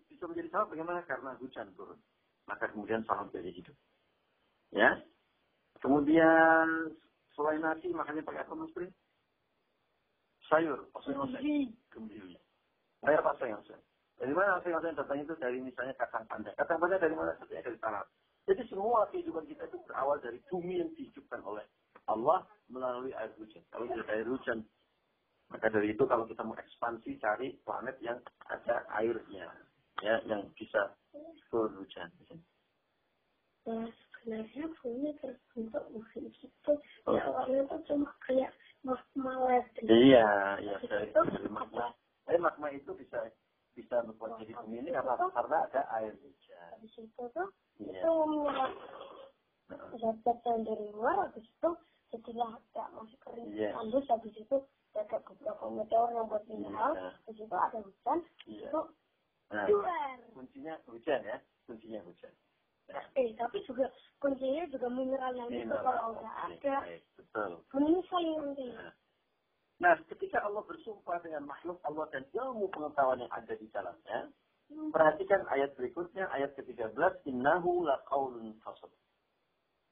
bisa menjadi sawah bagaimana? Karena hujan turun. Maka kemudian sawah menjadi hidup. Ya. Kemudian selain nasi makannya pakai apa mas Sayur. Oseng-oseng. Kembali. Saya apa sayur? Dari mana yang datang itu dari misalnya kacang panjang. Kacang panjang dari mana? Sebenarnya dari tanah. Jadi semua kehidupan kita itu berawal dari bumi yang dihidupkan oleh Allah melalui air hujan. Kalau tidak air hujan, maka dari itu kalau kita mau ekspansi cari planet yang ada airnya, ya, yang bisa berhujan. Ya, sebenarnya bumi terbentuk bukan gitu. Oh. Ya, awalnya itu cuma kayak magma lagi. Iya, iya. Dari, magma. Tapi magma itu bisa bisa membuat jadi bumi ini karena karena ada air hujan. Di situ tuh Iya. itu menyerap zat dari luar habis itu setelah gak masuk ke Yes. tandus habis itu ada beberapa meteor yang buat mineral Iya. habis itu ada hujan Iya. itu Nah, luar kuncinya hujan ya. Kuncinya hujan. Ya. eh tapi juga kuncinya juga mineral yang itu Mineral. kalau nggak Oke, ada baik. Betul. menyesal nanti Nah. Nah, ketika Allah bersumpah dengan makhluk Allah dan ilmu pengetahuan yang ada di dalamnya, Hmm. perhatikan ayat berikutnya, ayat ke-13, innahu laqaulun fasl.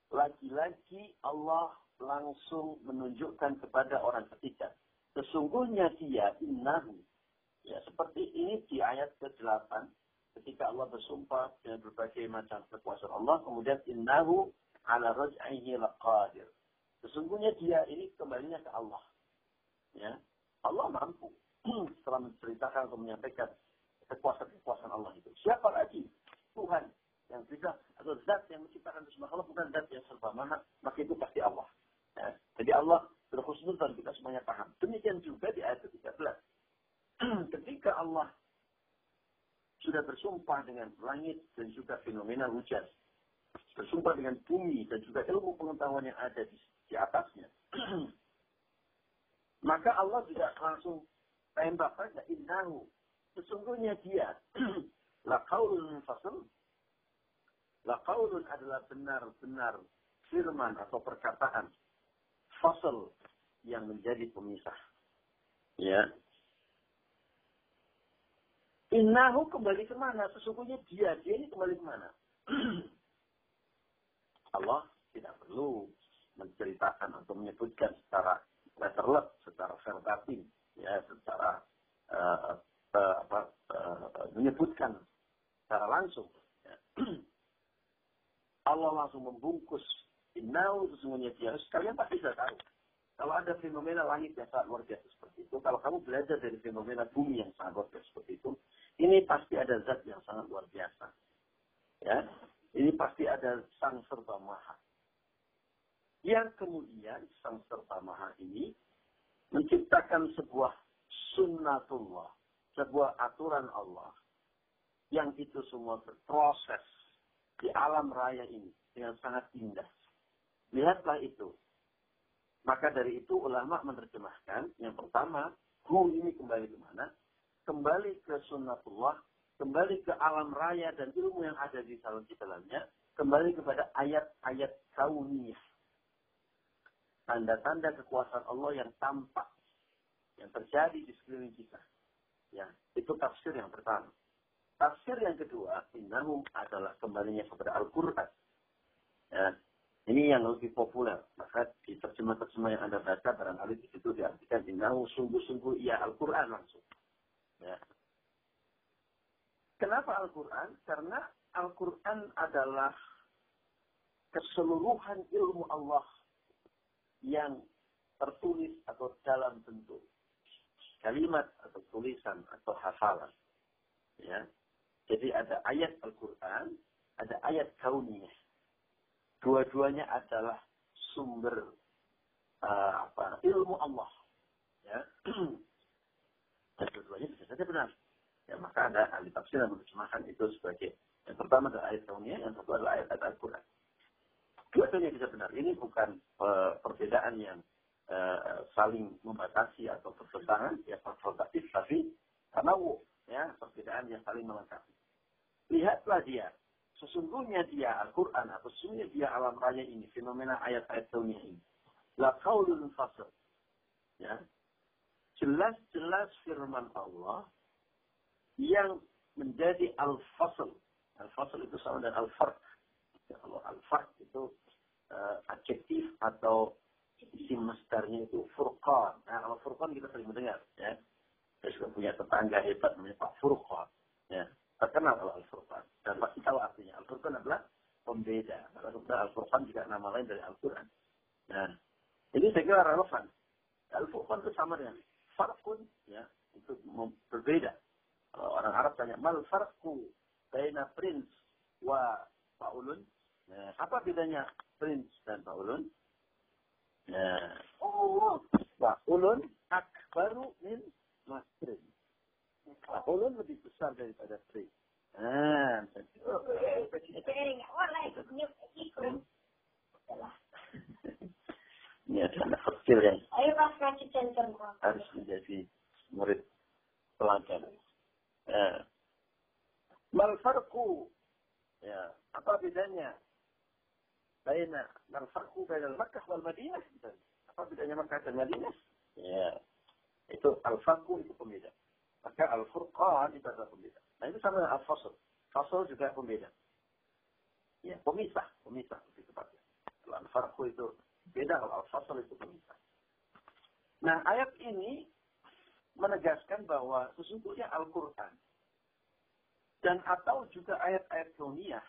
Lagi-lagi Allah langsung menunjukkan kepada orang ketiga. Sesungguhnya dia innahu. Ya, seperti ini di ayat ke-8. Ketika Allah bersumpah dengan berbagai macam kekuasaan Allah. Kemudian innahu ala raj'ihi laqadir. Sesungguhnya dia ini kembalinya ke Allah. Ya, Allah mampu [CLEARS THROAT] setelah menceritakan atau menyampaikan kekuasaan-kekuasaan Allah itu. Siapa lagi Tuhan yang bisa atau zat yang menciptakan semua kalau bukan zat yang serba maha, maka itu pasti Allah. Ya. Jadi Allah berhusnudzon kita semuanya paham. Demikian juga di ayat ke-13. [CLEARS THROAT] Ketika Allah sudah bersumpah dengan langit dan juga fenomena hujan, bersumpah dengan bumi dan juga ilmu pengetahuan yang ada di, di atasnya, [CLEARS THROAT] maka Allah juga langsung tembak saja innahu sesungguhnya dia [CLEARS THROAT] laqaulun fasl laqaulun adalah benar-benar firman atau perkataan fasl yang menjadi pemisah ya innahu kembali ke mana sesungguhnya dia dia ini kembali ke mana [CLEARS THROAT] Allah tidak perlu menceritakan atau menyebutkan secara letterless, secara verbatim, ya, secara uh, uh, apa, uh, menyebutkan secara langsung. Ya. [CLEARS THROAT] Allah langsung membungkus inau sesungguhnya dia. Kalian pasti sudah tahu. Kalau ada fenomena langit yang sangat luar biasa seperti itu, kalau kamu belajar dari fenomena bumi yang sangat luar biasa seperti itu, ini pasti ada zat yang sangat luar biasa. Ya, ini pasti ada sang serba maha. Yang kemudian sang serba maha ini menciptakan sebuah sunnatullah, sebuah aturan Allah yang itu semua berproses di alam raya ini dengan sangat indah. Lihatlah itu. Maka dari itu ulama menerjemahkan yang pertama, hu ini kembali ke mana? Kembali ke sunnatullah, kembali ke alam raya dan ilmu yang ada di dalam di dalamnya, kembali kepada ayat-ayat kauniyah tanda-tanda kekuasaan Allah yang tampak yang terjadi di sekeliling kita. Ya, itu tafsir yang pertama. Tafsir yang kedua, innahum adalah kembalinya kepada Al-Quran. Ya, ini yang lebih populer. Maka di terjemah-terjemah yang Anda baca, barangkali di situ diartikan innahu sungguh-sungguh ia Al-Quran langsung. Ya. Kenapa Al-Quran? Karena Al-Quran adalah keseluruhan ilmu Allah yang tertulis atau dalam bentuk kalimat atau tulisan atau hafalan. Ya. Jadi ada ayat Al-Quran, ada ayat kauniyah. Dua-duanya adalah sumber uh, apa ilmu Allah. Ya. [CLEARS THROAT] Dan dua-duanya bisa saja benar. Ya, maka ada ahli tafsir yang menerjemahkan itu sebagai yang pertama adalah ayat kauniyah, yang kedua adalah ayat Al-Quran. Dua-duanya bisa benar. Ini bukan uh, perbedaan yang uh, saling membatasi atau bertentangan, ya konfrontatif, tapi karena ya perbedaan yang saling melengkapi. Lihatlah dia, sesungguhnya dia Al-Quran atau sesungguhnya dia alam raya ini, fenomena ayat-ayat dunia ini. La qaulun fasl. Ya. Jelas-jelas firman Allah yang menjadi al-fasl. Al-fasl itu sama dengan al-farq. Ya, kalau al-farq itu uh, adjektif atau isim masdarnya itu furqan. Nah, kalau furqan kita sering mendengar, ya. Saya juga punya tetangga hebat namanya Pak Furqan. Ya, terkenal kalau Al-Furqan. Dan pasti tahu artinya. Al-Furqan adalah pembeda. Karena sebenarnya Al-Furqan juga nama lain dari Al-Quran. Nah, ini saya kira relevan. Al-Furqan itu sama dengan farkun, ya, itu berbeda. Kalau orang Arab tanya, mal farku baina prince wa faulun. Nah, apa bedanya prince dan faulun? Nah, oh, faulun akbaru min masrin. Faulun lebih besar daripada prince. Nah, [LAUGHS] kecil yang Ayo pas ngaji center harus menjadi murid pelajar. Ya. Mal farqu ya, apa bedanya? Baina mal farqu baina Makkah wal Madinah? Apa bedanya Makkah dan Madinah? Ya. Itu al-farqu itu pembeda. Maka al-furqan itu adalah pembeda. Nah itu sama dengan al-fasl. Fasl juga pembeda. Ya, pemisah, pemisah lebih tepatnya. Kalau al-farqu itu beda, kalau al-fasl itu pemisah. Nah, ayat ini menegaskan bahwa sesungguhnya Al-Quran dan atau juga ayat-ayat kauniyah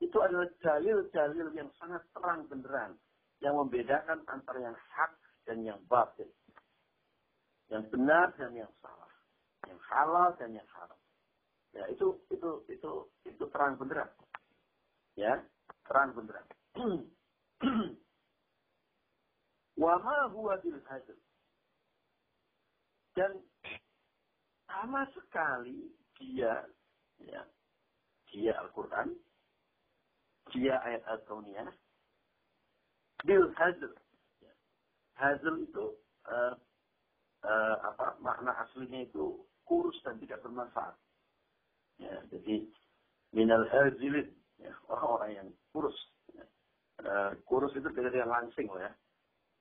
itu adalah dalil-dalil yang sangat terang benderang yang membedakan antara yang hak dan yang batil. Yang benar dan yang salah. Yang halal dan yang haram. Ya, itu itu itu itu terang benderang. Ya, terang benderang. [CLEARS THROAT] Wa ma huwa bil. Dan sama sekali dia ya, dia Al-Quran, dia ayat Al-Kauniyah, bil hazl. Ya. Hazl itu uh, uh, apa makna aslinya itu kurus dan tidak bermanfaat. Ya, jadi minal hazilin, ya, orang-orang yang kurus. Ya. Uh, kurus itu beda dengan langsing ya.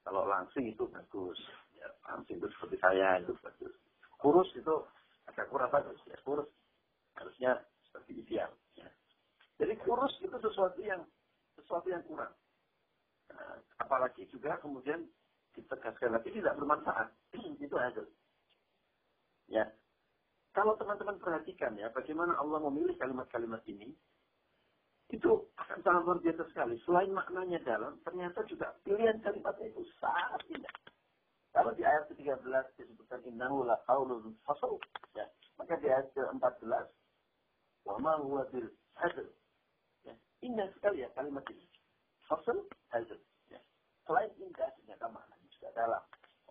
Kalau langsing itu bagus. Ya, langsing itu seperti saya itu bagus. Kurus itu agak kurang bagus. Ya, kurus harusnya seperti ideal. Ya. Jadi kurus itu sesuatu yang sesuatu yang kurang. Nah, apalagi juga kemudian ditegaskan lagi tidak bermanfaat. [CLEARS THROAT] itu hasil. Ya. Kalau teman-teman perhatikan ya, bagaimana Allah memilih kalimat-kalimat ini, itu akan sangat luar biasa sekali. Selain maknanya dalam, ternyata juga pilihan kalimatnya itu sangat indah. Kalau di ayat ke-13 disebutkan innahu la qaulun ya. Maka di ayat ke-14 wa ma huwa bil hazl. Ya. Indah sekali ya kalimat ini. Fasal hazl. Ya. Selain indah ternyata maknanya juga dalam.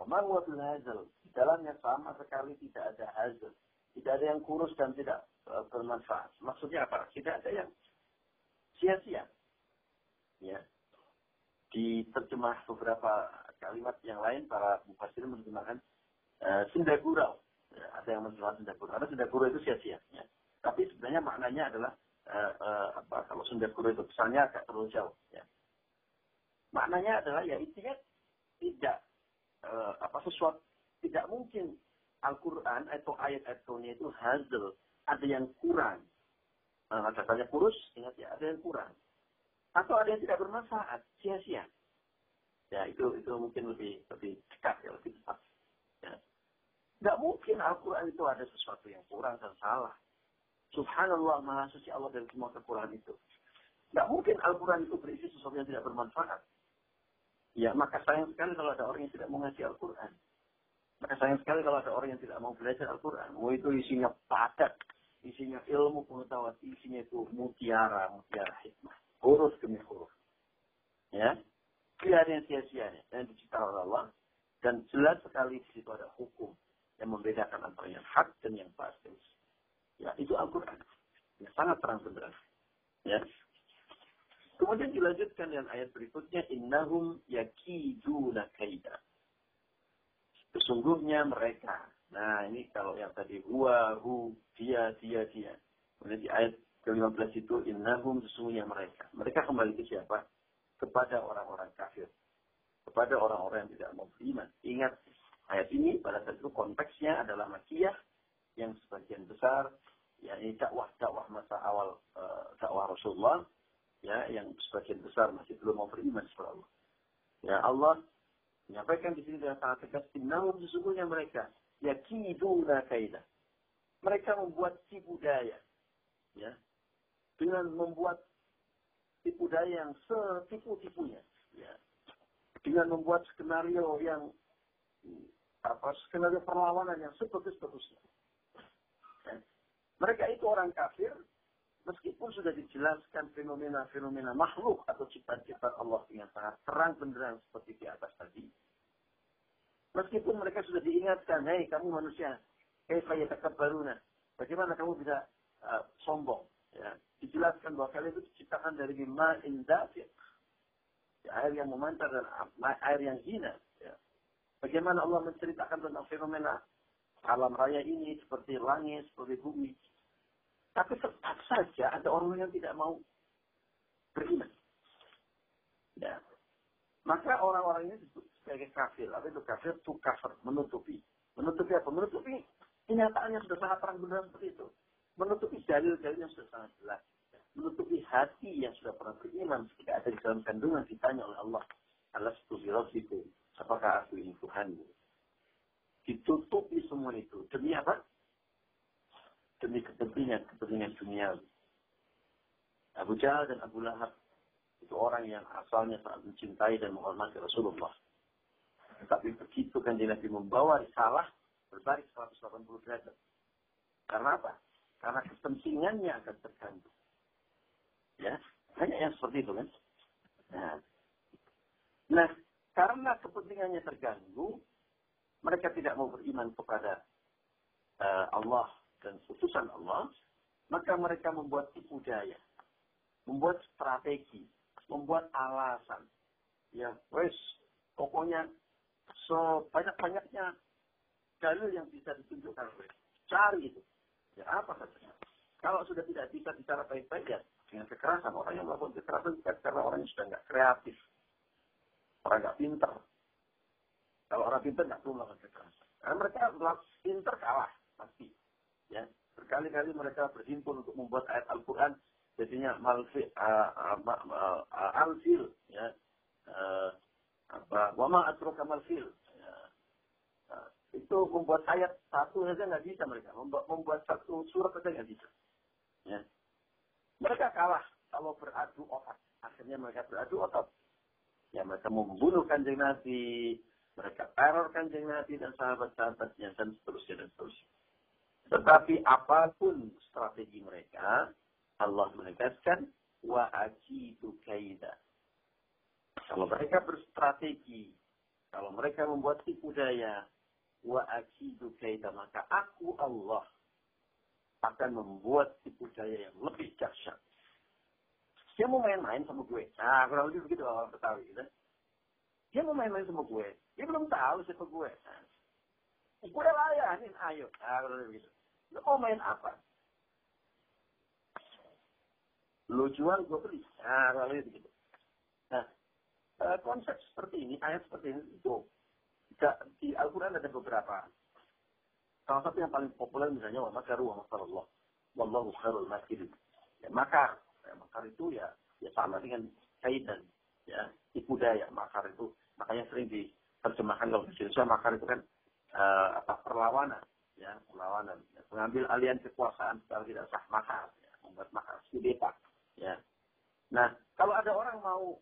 Wa ma huwa bil hazl. Di dalamnya sama sekali tidak ada hazl. Tidak ada yang kurus dan tidak uh, bermanfaat. Maksudnya apa? Tidak ada yang sia-sia. Ya. Di terjemah beberapa kalimat yang lain, para mufasir menerjemahkan uh, sendagurau. Ya, ada yang menerjemahkan sendagurau. Karena sendagurau itu sia-sia. Ya. Tapi sebenarnya maknanya adalah uh, uh, apa kalau sendagurau itu pesannya agak terlalu jauh. Ya. Maknanya adalah ya intinya tidak uh, apa sesuatu tidak mungkin Al-Quran atau ayat-ayat itu hasil ada yang kurang Nah, katanya kurus, ingat ya, ada yang kurang. Atau ada yang tidak bermanfaat, sia-sia. Ya, itu itu mungkin lebih lebih dekat ya, lebih tepat. Ya. Nggak mungkin Al-Quran itu ada sesuatu yang kurang dan salah. Subhanallah, maha suci Allah dari semua kekurangan itu. Nggak mungkin Al-Quran itu berisi sesuatu yang tidak bermanfaat. Ya, maka sayang sekali kalau ada orang yang tidak mau ngaji Al-Quran. Maka sayang sekali kalau ada orang yang tidak mau belajar Al-Quran. Mau itu isinya padat, isinya ilmu pengetahuan, isinya itu mutiara, mutiara hikmah. Huruf demi huruf. Ya. Tidak ada yang sia-sianya. Dan diciptakan oleh Allah. Dan jelas sekali di situ ada hukum yang membedakan antara yang hak dan yang batil. Ya, itu Al-Quran. Yang sangat terang benderang. Ya. Kemudian dilanjutkan dengan ayat berikutnya, Innahum yakiduna kaida. Sesungguhnya mereka Nah, ini kalau yang tadi huwa, hu, dia, dia, dia. Kemudian di ayat ke-15 itu innahum sesungguhnya mereka. Mereka kembali ke siapa? Kepada orang-orang kafir. Kepada orang-orang yang tidak mau beriman. Ingat, ayat ini pada saat itu konteksnya adalah makiyah yang sebagian besar ya ini dakwah-dakwah masa awal uh, dakwah Rasulullah ya yang sebagian besar masih belum mau beriman kepada Allah. Ya Allah menyampaikan di sini dengan sangat tegas innahum sesungguhnya mereka yakiduna kaidah. Mereka membuat tipu daya. Ya. Dengan membuat tipu daya yang setipu-tipunya. Ya. Dengan membuat skenario yang apa skenario perlawanan yang sebagus-bagusnya. Ya. Mereka itu orang kafir, meskipun sudah dijelaskan fenomena-fenomena makhluk atau ciptaan-ciptaan Allah yang sangat terang benderang seperti di atas tadi, Meskipun mereka sudah diingatkan, hei kamu manusia, hei baruna. Bagaimana kamu bisa uh, sombong? Ya. Dijelaskan bahwa kalian itu diciptakan dari ma'in dafiq. Ya, air yang memantar dan air yang hina. Ya. Bagaimana Allah menceritakan tentang fenomena alam raya ini seperti langit, seperti bumi. Tapi tetap saja ada orang yang tidak mau beriman. Ya. Maka orang-orang ini disebut sebagai kafir. Apa itu kafir? Itu kafir, menutupi. Menutupi apa? Menutupi kenyataannya sudah sangat terang benerang seperti itu. Menutupi dalil-dalil yang sudah sangat jelas. Menutupi hati yang sudah pernah beriman ketika ada di dalam kandungan ditanya oleh Allah. Allah itu. Apakah aku ini Tuhanmu? Ditutupi semua itu. Demi apa? Demi kepentingan, kepentingan dunia. Abu Jahal dan Abu Lahab itu orang yang asalnya sangat mencintai dan menghormati Rasulullah. Tetapi begitu kan Nabi membawa risalah berbalik 180 derajat. Karena apa? Karena kepentingannya akan terganggu. Ya, hanya yang seperti itu kan. Nah, nah karena kepentingannya terganggu, mereka tidak mau beriman kepada uh, Allah dan putusan Allah, maka mereka membuat tipu daya, membuat strategi, membuat alasan. Ya, wes, pokoknya sebanyak-banyaknya dalil yang bisa ditunjukkan. Cari itu. Ya, apa saja. Kalau sudah tidak bisa bicara baik-baik ya dengan kekerasan. Orang yang melakukan kekerasan karena orang yang sudah nggak kreatif. Orang nggak pinter. Kalau orang pinter nggak perlu melakukan kekerasan. Karena mereka pinter kalah pasti. Ya, berkali-kali mereka berhimpun untuk membuat ayat Al-Quran jadinya malfi uh, alfil ya uh, apa? Wama atroka malfil ya. uh, itu membuat ayat satu saja nggak bisa mereka. Membuat, membuat satu surat saja nggak bisa. Ya. Mereka kalah kalau beradu otak. Akhirnya mereka beradu otak. Ya mereka membunuh kanjeng nabi mereka teror kanjeng nabi dan sahabat-sahabatnya dan seterusnya dan seterusnya. Tetapi apa pun strategi mereka Allah menegaskan wa ajidu kaida. Kalau mereka berstrategi, kalau mereka membuat tipu daya, wa ajidu kaida, maka aku Allah akan membuat tipu daya yang lebih dahsyat. Dia mau main-main sama gue. Nah, kurang lebih begitu orang Betawi. Gitu. Dia mau main-main sama gue. Dia belum tahu siapa gue. Nah, gue udah layanin, ayo. Nah, kurang lebih begitu. Lu mau main apa? Lu jual, gue beli. Nah, kalau begitu. Eh, konsep seperti ini, ayat seperti ini itu di Al-Quran ada beberapa. Salah satu yang paling populer misalnya wa makaru wa makarullah. Wallahu khairul makirin. Ya, makar. Ya, makar itu ya ya sama dengan kaidan. Ya, tipu daya. Makar itu makanya sering diterjemahkan kalau di Indonesia makar itu kan uh, apa perlawanan ya perlawanan ya, mengambil alian kekuasaan secara tidak sah makar ya, membuat makar kudeta Ya. Nah, kalau ada orang mau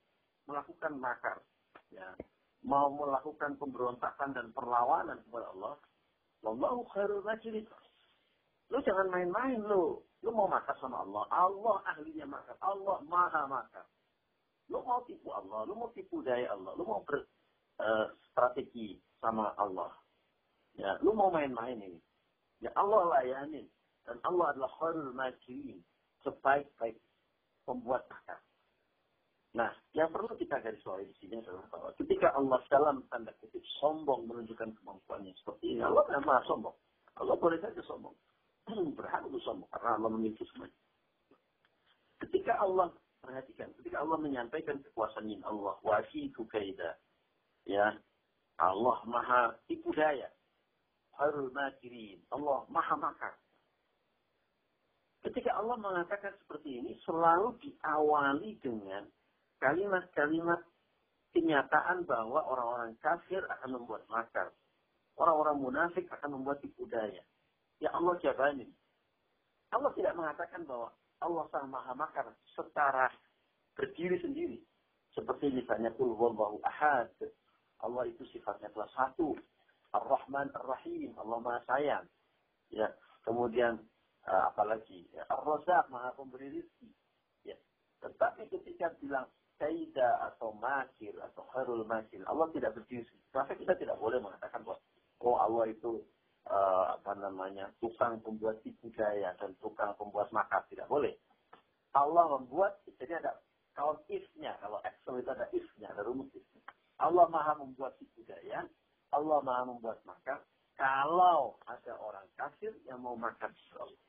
melakukan makar, ya, mau melakukan pemberontakan dan perlawanan kepada Allah, Wallahu khairul makirin. Lu jangan main-main lu. Lu mau makar sama Allah. Allah ahlinya makar. Allah maha makar. Lu mau tipu Allah. Lu mau tipu daya Allah. Lu mau eh, uh, sama Allah. Ya, lu mau main-main ini. Ya Allah layanin. Dan Allah adalah khairul makirin. Sebaik-baik pembuat akar. Nah, yang perlu kita garis bawahi di sini adalah bahwa ketika Allah dalam tanda kutip sombong menunjukkan kemampuannya seperti ini, Allah memang sombong. Allah boleh saja sombong. Berhak untuk sombong karena Allah memiliki semuanya. Ketika Allah perhatikan, ketika Allah menyampaikan kekuasaan Allah, wasitu kaida, ya, Allah maha tipu daya, harul makirin, Allah maha makar. Ketika Allah mengatakan seperti ini, selalu diawali dengan kalimat-kalimat kenyataan bahwa orang-orang kafir akan membuat makar. Orang-orang munafik akan membuat tipu daya. Ya Allah jabanin. Allah tidak mengatakan bahwa Allah sang maha makar secara berdiri sendiri. Seperti misalnya kul wallahu ahad. Allah itu sifatnya kelas satu. Ar-Rahman Ar-Rahim. Allah maha sayang. Ya. Kemudian uh, apalagi ya, Ar-Razak maha pemberi rezeki ya tetapi ketika bilang kaida atau makir atau harul makir Allah tidak berdiri maka kita tidak boleh mengatakan bahwa oh Allah itu uh, apa namanya tukang pembuat tipu daya dan tukang pembuat makar. Tidak boleh. Allah membuat jadi ada count if-nya. Kalau Excel itu ada if-nya ada rumus if. Allah maha membuat tipu daya Allah maha membuat makan kalau ada orang kafir yang mau makan Allah.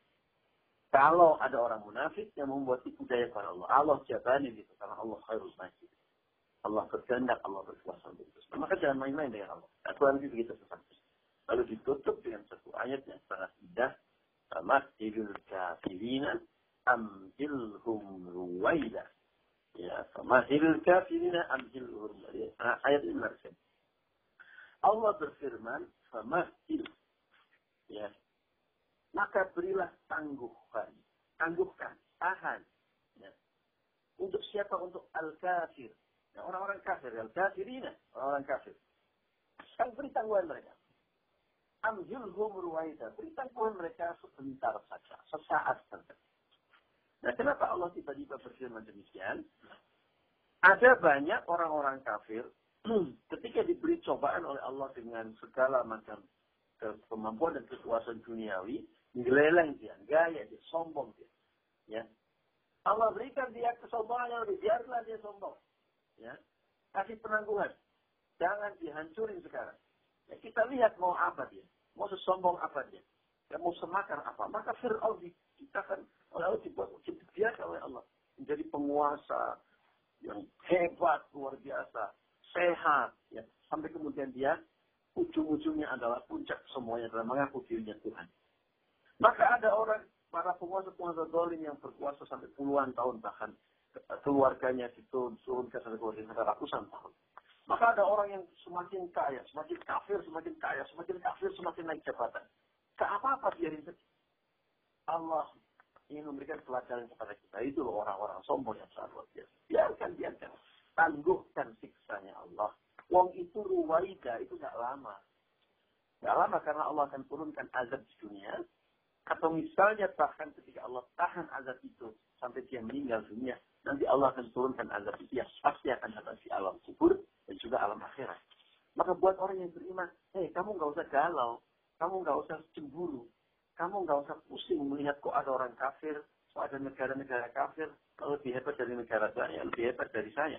Kalau ada orang munafik yang membuat tipu daya pada Allah. Allah jabani gitu. Karena Allah khairul majid. Allah berkehendak, Allah berkuasa untuk itu. Maka jangan main-main dengan Allah. Aturan itu begitu sesuatu. Lalu ditutup dengan satu ayat yang sangat indah. Famahilul kafirina amhilhum ruwaida. Ya, famahilul kafirina amhilhum ruwaida. Nah, ayat ini menarik. Allah berfirman, famahil. Ya, maka berilah tangguhkan. Tangguhkan, tahan. Ya. Untuk siapa? Untuk al-kafir. Ya, orang-orang kafir. Al-kafirina. Orang-orang kafir. Sekarang beri tangguhan mereka. Amjulhum ruwaida. Beri tangguhan mereka sebentar saja. Sesaat saja. Nah, kenapa Allah tiba-tiba berfirman demikian? Ada banyak orang-orang kafir [CLEARS THROAT] ketika diberi cobaan oleh Allah dengan segala macam kemampuan dan kekuasaan duniawi, Geleleng dia, gaya dia, sombong dia. Ya. Allah berikan dia kesombongan yang lebih, biarlah dia sombong. Ya. Kasih penangguhan. Jangan dihancurin sekarang. Ya, kita lihat mau apa dia. Mau sesombong apa dia. Ya, mau semakar apa. Maka Fir'aun diciptakan oleh Allah, dibuat biasa oleh Allah. Menjadi penguasa yang hebat, luar biasa. Sehat. Ya. Sampai kemudian dia ujung-ujungnya adalah puncak semuanya adalah mengaku dirinya Tuhan. Maka ada orang, para penguasa-penguasa dolim yang berkuasa sampai puluhan tahun bahkan keluarganya diturunkan sampai keluarga ratusan tahun. Maka ada orang yang semakin kaya, semakin kafir, semakin kaya, semakin kafir, semakin naik jabatan. Ke apa-apa biarin saja. Allah ingin memberikan pelajaran kepada kita. Itu orang-orang sombong yang sangat luar biasa. Biarkan, biarkan. Tangguhkan siksanya Allah. Wong itu ruwaida, itu gak lama. Gak lama karena Allah akan turunkan azab di dunia. Atau misalnya bahkan ketika Allah tahan azab itu sampai dia meninggal dunia, nanti Allah akan turunkan azab itu yang pasti akan datang di alam kubur dan juga alam akhirat. Maka buat orang yang beriman, hei kamu nggak usah galau, kamu nggak usah cemburu, kamu nggak usah pusing melihat kok ada orang kafir, kok ada negara-negara kafir, lebih hebat dari negara saya, lebih hebat dari saya.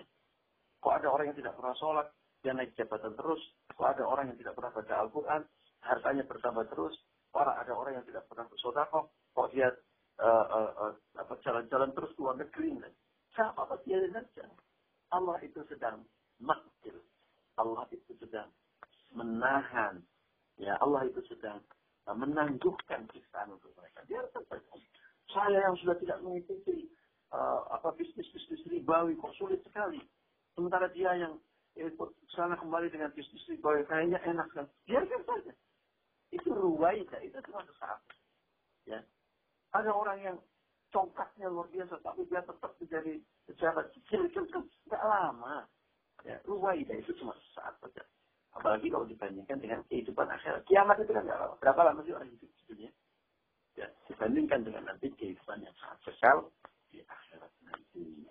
Kok ada orang yang tidak pernah sholat, dia naik jabatan terus. Kok ada orang yang tidak pernah baca Al-Quran, hartanya bertambah terus. Orang ada orang yang tidak pernah bersodakoh, kok dia uh, uh, uh, apa jalan-jalan terus keluar negeri. Siapa apa dia saja. Allah itu sedang makil. Allah itu sedang menahan. Ya Allah itu sedang uh, menangguhkan siksaan untuk mereka. Dia Saya yang sudah tidak mengikuti uh, apa bisnis-bisnis ribawi kok sulit sekali. Sementara dia yang ikut sana kembali dengan bisnis ribawi kayaknya enak kan. Biarkan saja. Itu ruwaida, itu cuma sesaat. Ya. Ada orang yang congkaknya luar biasa, tapi dia tetap menjadi pejabat kecil, itu tidak lama. Ya, ruwaida itu cuma sesaat saja. Apalagi kalau dibandingkan dengan kehidupan akhirat. Kiamat itu kan tidak lama. Berapa lama sih orang hidup di dunia? Ya, dibandingkan dengan nanti kehidupan yang sangat kekal di akhirat nanti.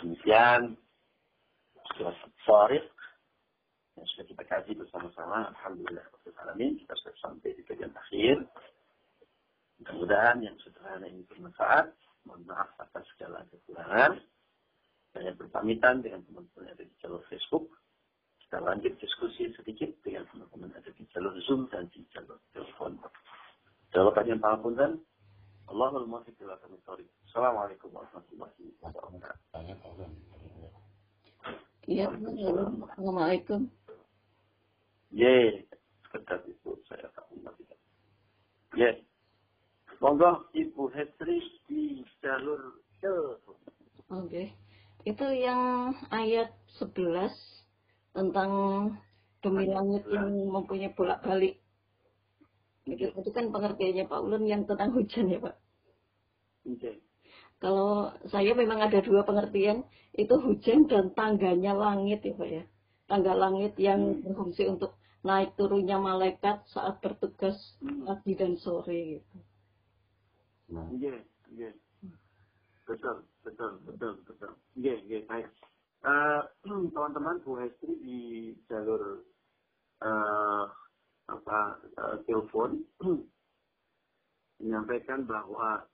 Demikian surat Farid yang sudah kita kaji bersama-sama. Alhamdulillah. Alamin. Kita sudah sampai di bagian akhir. Mudah-mudahan yang sederhana ini bermanfaat. Mohon maaf atas segala kekurangan. Saya berpamitan dengan teman-teman yang ada di jalur Facebook. Kita lanjut diskusi sedikit dengan teman-teman yang ada di jalur Zoom dan di jalur telepon. Jawaban yang pangapunten. Allahul ila Assalamualaikum warahmatullahi wabarakatuh. Iya, Assalamualaikum. Ye, sekedar itu saya akan matikan. Ye, monggo Ibu Hetri di jalur telepon. Oke, itu yang ayat 11 tentang demi langit yang mempunyai bolak-balik. Itu, itu kan pengertiannya Pak Ulun yang tentang hujan ya Pak. Oke. Kalau saya memang ada dua pengertian, itu hujan dan tangganya langit ya Pak ya. Tangga langit yang Hmm. berfungsi untuk naik turunnya malaikat saat bertugas Hmm. pagi dan sore gitu. Nah, Iya, iya. Betul, betul, betul, betul. Iya, iya, baik. Eh, [CLEARS THROAT] teman-teman Bu Hestri di jalur eh, apa eh, telepon [CLEARS THROAT] menyampaikan bahwa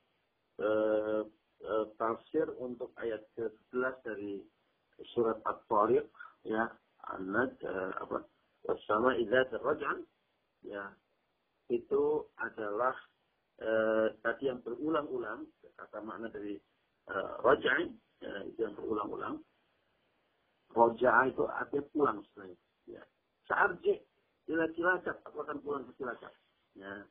eh, eh, tafsir untuk ayat ke-11 dari surat At-Tariq ya, An-Nad eh, apa Bersama izat raj'an, ya, itu adalah eh, tadi yang berulang-ulang, kata makna dari eh, raj'an, ya, itu yang berulang-ulang. Roja'a itu artinya pulang sebenarnya. Ya. Sa'arji ila cilacap, aku akan pulang ke cilacap. Ya.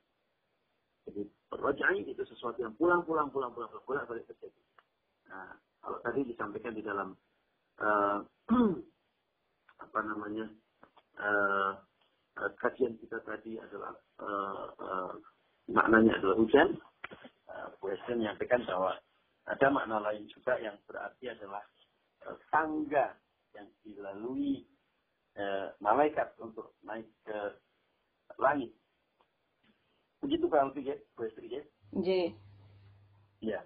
Jadi roja'i itu sesuatu yang pulang, pulang, pulang, pulang, pulang, pulang balik terjadi. Nah, kalau tadi disampaikan di dalam uh, [CLEARS THROAT] apa namanya uh, uh, kajian kita tadi adalah uh, uh, maknanya adalah hujan. Uh, menyampaikan bahwa ada makna lain juga yang berarti adalah uh, tangga yang dilalui uh, malaikat untuk naik ke langit. Begitu Pak Alfi, question ya? Iya.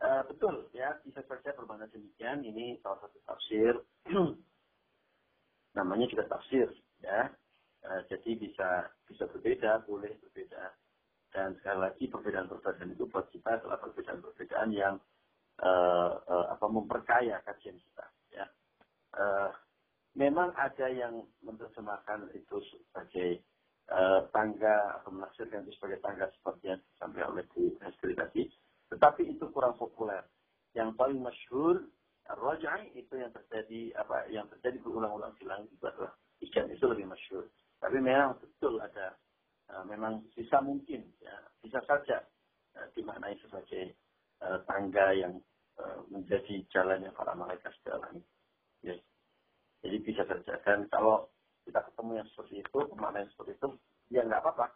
Uh, betul ya, bisa saja bermakna demikian. Ini salah satu tafsir. [CLEARS THROAT] Namanya juga tafsir ya. Uh, jadi bisa bisa berbeda, boleh berbeda. Dan sekali lagi perbedaan-perbedaan itu buat kita adalah perbedaan-perbedaan yang uh, uh, apa memperkaya kajian kita. Ya. Uh, memang ada yang menerjemahkan itu sebagai uh, tangga atau menafsirkan itu sebagai tangga seperti yang disampaikan oleh Bu Hestri tadi tetapi itu kurang populer. Yang paling masyhur Rajai itu yang terjadi apa yang terjadi berulang-ulang di langit itu adalah ikan itu lebih masyhur. Tapi memang betul ada uh, memang bisa mungkin ya bisa saja uh, dimaknai sebagai uh, tangga yang uh, menjadi jalannya para malaikat di langit. Yes. Jadi bisa saja dan kalau kita ketemu yang seperti itu, pemaknaan seperti itu, ya nggak apa-apa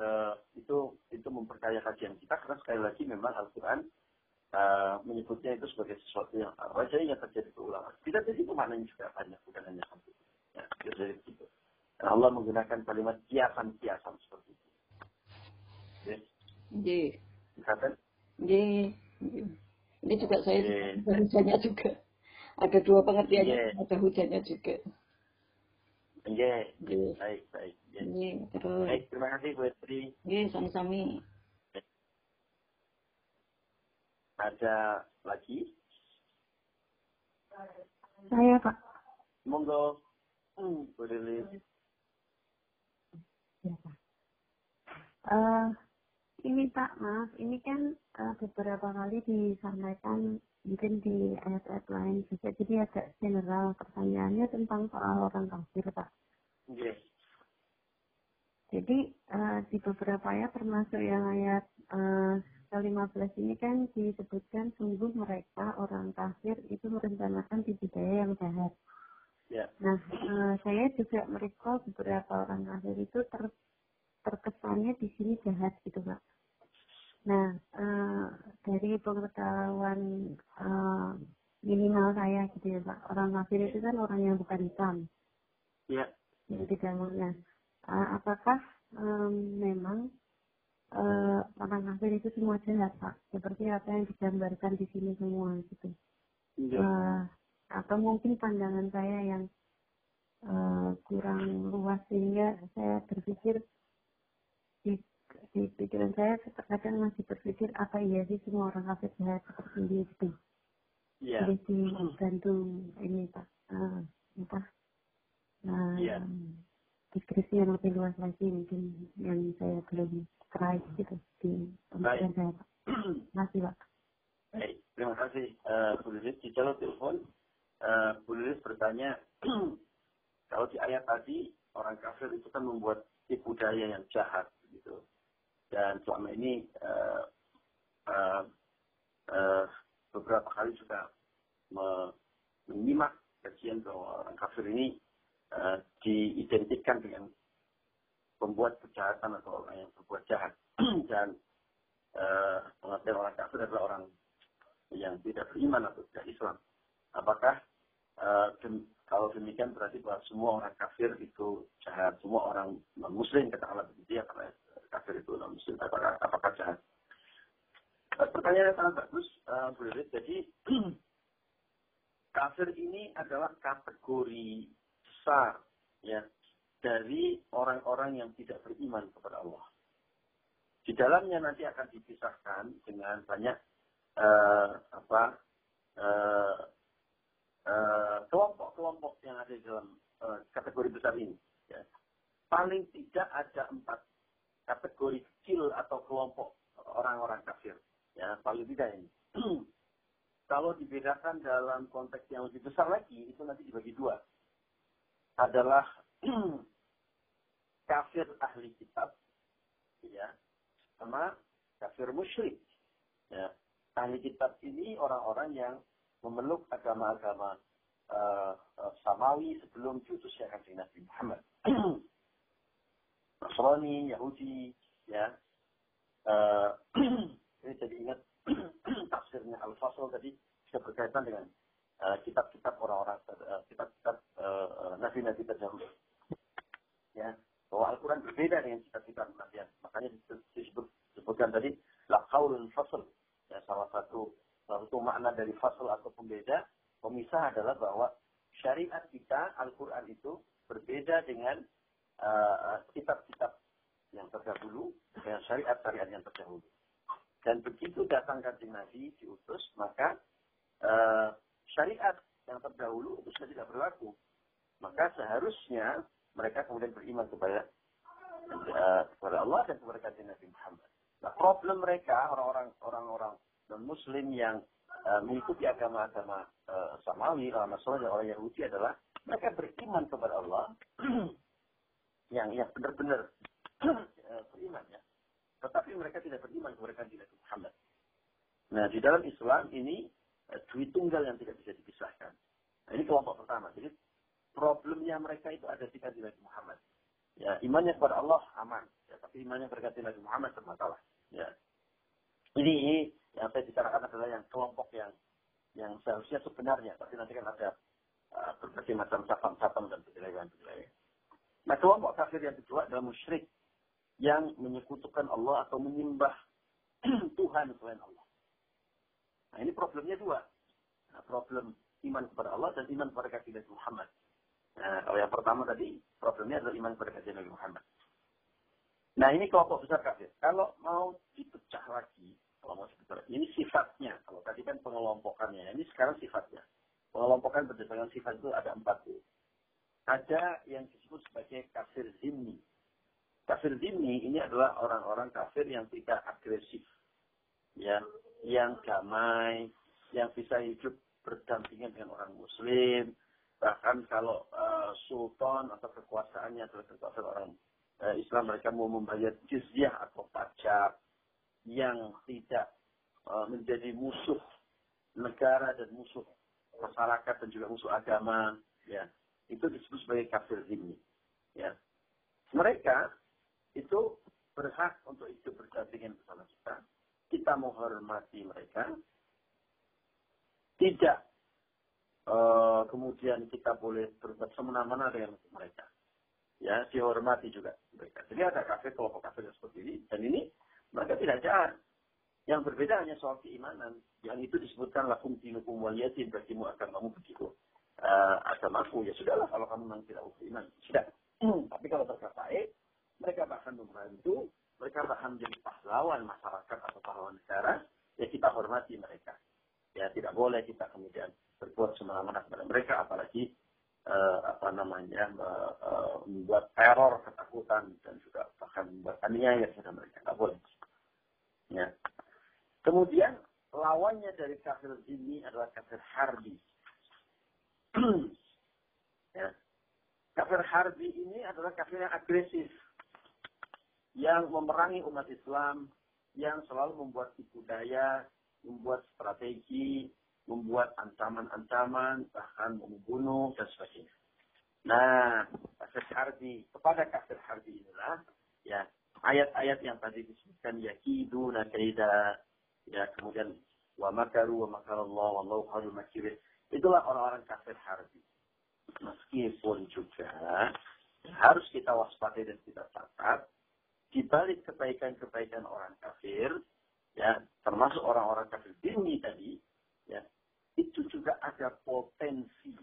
uh, itu itu memperkaya kajian kita karena sekali lagi memang Al-Quran uh, menyebutnya itu sebagai sesuatu yang wajahnya terjadi berulang. Tidak jadi pemaknanya juga banyak, bukan hanya satu. Ya, jadi begitu. Dan Allah menggunakan kalimat kiasan-kiasan seperti itu. Yes. Jadi. Misalkan? Ini juga saya ada hujannya juga. Ada dua pengertiannya, yeah. ada hujannya juga. Iya, yeah. baik, baik. Iya, terus. Baik, terima kasih Bu Estri. Iya, sami-sami. Ada lagi? Saya, Pak. Monggo. Hmm, boleh lihat. Ya, Pak. Uh, ini Pak, maaf, ini kan uh, beberapa kali disampaikan mungkin di ayat-ayat lain juga, jadi agak general pertanyaannya tentang soal orang kafir, Pak. Yes. Jadi uh, di beberapa ayat termasuk yang ayat uh, ke-15 ini kan disebutkan sungguh mereka orang kafir itu merencanakan di budaya yang jahat. Yeah. Nah, uh, saya juga merecall beberapa orang kafir itu ter, terkesannya di sini jahat gitu, Pak. Nah, uh, dari pengetahuan uh, minimal saya gitu ya, Pak. Orang kafir itu kan orang yang bukan hitam. Iya. Yeah. Yang tidak nah, apakah um, memang uh, orang kafir itu semua jahat pak. Seperti apa yang digambarkan di sini semua gitu. Ya. uh, atau mungkin pandangan saya yang uh, kurang luas sehingga saya berpikir di, di pikiran saya terkadang masih berpikir apa iya sih semua orang kafir jahat seperti ini gitu. Yeah. jadi dibantu ini pak. Uh, entah uh, yeah deskripsi yang lebih luas lagi mungkin yang saya belum teraih gitu di pemikiran saya Pak. Terima kasih Pak. Baik, terima kasih uh, Bu Lilis. Di jalur telepon, uh, Bu Lilis bertanya, [CLEARS THROAT] kalau di ayat tadi orang kafir itu kan membuat tipu daya yang jahat gitu. Dan selama ini uh, uh, uh, beberapa kali juga menyimak kajian bahwa orang kafir ini uh, diidentikan dengan pembuat kejahatan atau orang yang berbuat jahat [CLEARS THROAT] dan uh, pengertian orang kafir adalah orang yang tidak beriman atau tidak Islam. Apakah dem kalau demikian berarti bahwa semua orang kafir itu jahat, semua orang non Muslim katakanlah begitu ya karena kafir itu non Muslim apakah apakah jahat? Pertanyaan yang sangat bagus, uh, Jadi [CLEARS THROAT] kafir ini adalah kategori besar ya dari orang-orang yang tidak beriman kepada Allah. Di dalamnya nanti akan dipisahkan dengan banyak uh, apa kelompok-kelompok uh, uh, yang ada di dalam uh, kategori besar ini. Ya. paling tidak ada empat kategori kecil atau kelompok orang-orang kafir. Ya, paling tidak ini. [CLEARS THROAT] Kalau dibedakan dalam konteks yang lebih besar lagi, itu nanti dibagi dua. Adalah [CLEARS THROAT] kafir ahli kitab, ya, sama kafir musyrik. Ya. Ahli kitab ini orang-orang yang memeluk agama-agama uh, uh, samawi sebelum diutusnya kanjeng Nabi Muhammad. [CLEARS THROAT] Nasrani, Yahudi, ya. Uh, [CLEARS THROAT] ini jadi ingat [CLEARS THROAT] tafsirnya Al-Fasl tadi bisa berkaitan dengan kitab-kitab uh, orang-orang kitab-kitab uh, nabi-nabi terdahulu. Ya, bahwa Al-Quran berbeda dengan kitab-kitab kenabian. Makanya disebut, disebutkan tadi la fasl. Ya, salah satu salah satu makna dari fasl atau pembeda pemisah adalah bahwa syariat kita Al-Quran itu berbeda dengan kitab-kitab uh, yang terdahulu dengan syariat-syariat yang terdahulu. Dan begitu datang kanjeng Nabi diutus, maka uh, syariat yang terdahulu itu sudah tidak berlaku. Maka seharusnya mereka kemudian beriman kepada uh, kepada Allah dan kepada kanjeng Nabi Muhammad. Nah, problem mereka orang-orang orang-orang non Muslim yang uh, mengikuti agama-agama uh, Samawi, orang dan orang Yahudi adalah mereka beriman kepada Allah [CLEARS THROAT] yang yang benar-benar [CLEARS THROAT] beriman ya tetapi mereka tidak beriman kepada kanjeng Nabi Muhammad. Nah, di dalam Islam ini duit tunggal yang tidak bisa dipisahkan. Nah, ini kelompok pertama. Jadi problemnya mereka itu ada di kanjeng Nabi Muhammad. Ya, imannya kepada Allah aman, ya, tapi imannya kepada Nabi Muhammad bermasalah. Ya. Ini, yang saya bicarakan adalah yang kelompok yang yang seharusnya sebenarnya, tapi nanti kan ada uh, berbagai macam cabang-cabang dan penilaian-penilaian. Nah, kelompok kafir yang kedua adalah musyrik yang menyekutukan Allah atau menyembah [CLEARS THROAT] Tuhan selain Allah. Nah ini problemnya dua. Nah, problem iman kepada Allah dan iman kepada Nabi Muhammad. Nah, kalau yang pertama tadi, problemnya adalah iman kepada kaki Nabi Muhammad. Nah ini kelompok besar kafir. Kalau mau dipecah lagi, kalau mau dipecah ini sifatnya. Kalau tadi kan pengelompokannya, ini sekarang sifatnya. Pengelompokan berdasarkan sifat itu ada empat. Ada yang disebut sebagai kafir zimni. Kafir dini ini adalah orang-orang kafir yang tidak agresif. Ya, yang damai, yang bisa hidup berdampingan dengan orang muslim. Bahkan kalau uh, sultan atau kekuasaannya adalah kekuasaan orang uh, Islam, mereka mau membayar jizyah atau pajak yang tidak uh, menjadi musuh negara dan musuh masyarakat dan juga musuh agama. Ya, itu disebut sebagai kafir dini. Ya, mereka itu berhak untuk hidup berdampingan bersama kita. Kita menghormati mereka. Tidak uh, kemudian kita boleh berbuat semena-mena dengan mereka. Ya, dihormati juga mereka. Jadi ada kafir, kelompok kafir yang seperti ini. Dan ini mereka tidak jahat. Yang berbeda hanya soal keimanan. Yang itu disebutkan lakum dinukum waliyatin. Bagimu kamu begitu. Uh, agamaku. Ya sudahlah kalau kamu memang tidak beriman. Sudah. [CLEARS THROAT] Tapi kalau tercapai, mereka bahkan membantu, mereka bahkan menjadi pahlawan masyarakat atau pahlawan negara, ya kita hormati mereka. Ya tidak boleh kita kemudian berbuat semena-mena kepada mereka, apalagi uh, apa namanya uh, membuat teror, ketakutan dan juga bahkan membuat aniaya kepada mereka. Tidak boleh. Ya. Kemudian lawannya dari kafir ini adalah kafir harbi. [CLEARS THROAT] ya. Kafir harbi ini adalah kafir yang agresif yang memerangi umat Islam, yang selalu membuat tipu daya, membuat strategi, membuat ancaman-ancaman, bahkan membunuh dan sebagainya. Nah, kafir harbi, kepada kafir harbi inilah, ya, ayat-ayat yang tadi disebutkan, yakidu, nakaida, ya, kemudian, wa makaru, wa makarallah, wallahu khairul makirin. Itulah orang-orang kafir harbi. Meskipun juga harus kita waspadai dan kita catat, di balik kebaikan-kebaikan orang kafir, ya, termasuk orang-orang kafir dini tadi, ya, itu juga ada potensi.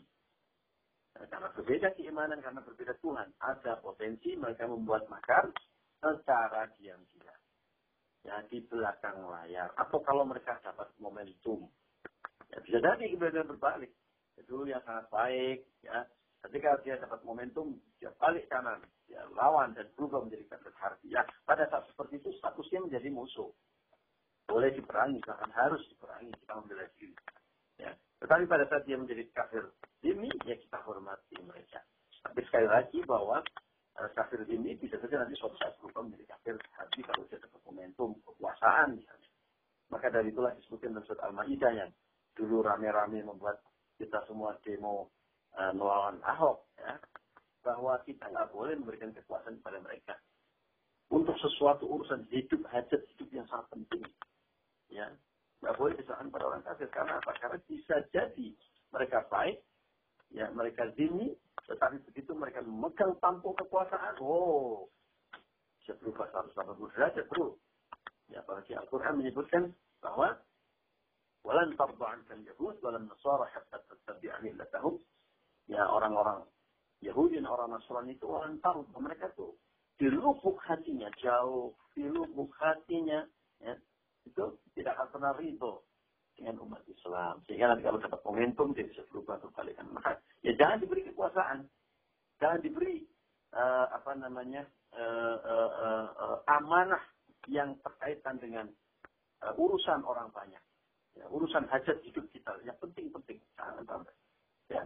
Nah, karena berbeda keimanan, karena berbeda Tuhan, ada potensi mereka membuat makar secara diam-diam. Ya, di belakang layar. Atau kalau mereka dapat momentum. Ya, bisa jadi kemudian berbalik. Dulu yang sangat baik, ya, Ketika dia dapat momentum, dia balik kanan, dia lawan dan berubah menjadi harbi. Ya, pada saat seperti itu statusnya menjadi musuh. Boleh diperangi, bahkan harus diperangi, kita membela diri. Ya. Tetapi pada saat dia menjadi kafir ini, ya kita hormati mereka. Tapi sekali lagi bahwa uh, kafir ini bisa saja nanti suatu saat berubah menjadi kafir harbi kalau dia dapat momentum kekuasaan misalnya. Maka dari itulah disebutkan dalam surat Al-Ma'idah yang dulu rame-rame membuat kita semua demo uh, melawan Ahok ya bahwa kita nggak boleh memberikan kekuasaan kepada mereka untuk sesuatu urusan hidup hajat hidup yang sangat penting ya. Nggak boleh diserahkan pada orang kafir. Karena apa? Karena bisa jadi mereka baik ya mereka zini tetapi begitu mereka memegang tampuk kekuasaan oh bisa berubah 180 derajat bro. Ya apalagi Al-Quran menyebutkan bahwa walan tarba'an kan yahud walan nasara hatta tattabi'a millatahum. Ya orang-orang Yahudi dan orang Nasrani itu orang tahu mereka tuh di lubuk hatinya jauh di lubuk hatinya ya, itu tidak akan pernah ridho dengan umat Islam. Sehingga nanti kalau dapat momentum dia bisa berubah kebalikan [LAUGHS] maka ya jangan diberi kekuasaan. Jangan diberi uh, apa namanya uh, uh, uh, uh, amanah yang terkaitan dengan uh, urusan orang banyak. Ya, urusan hajat hidup kita. Yang penting-penting. Sampai. Ya.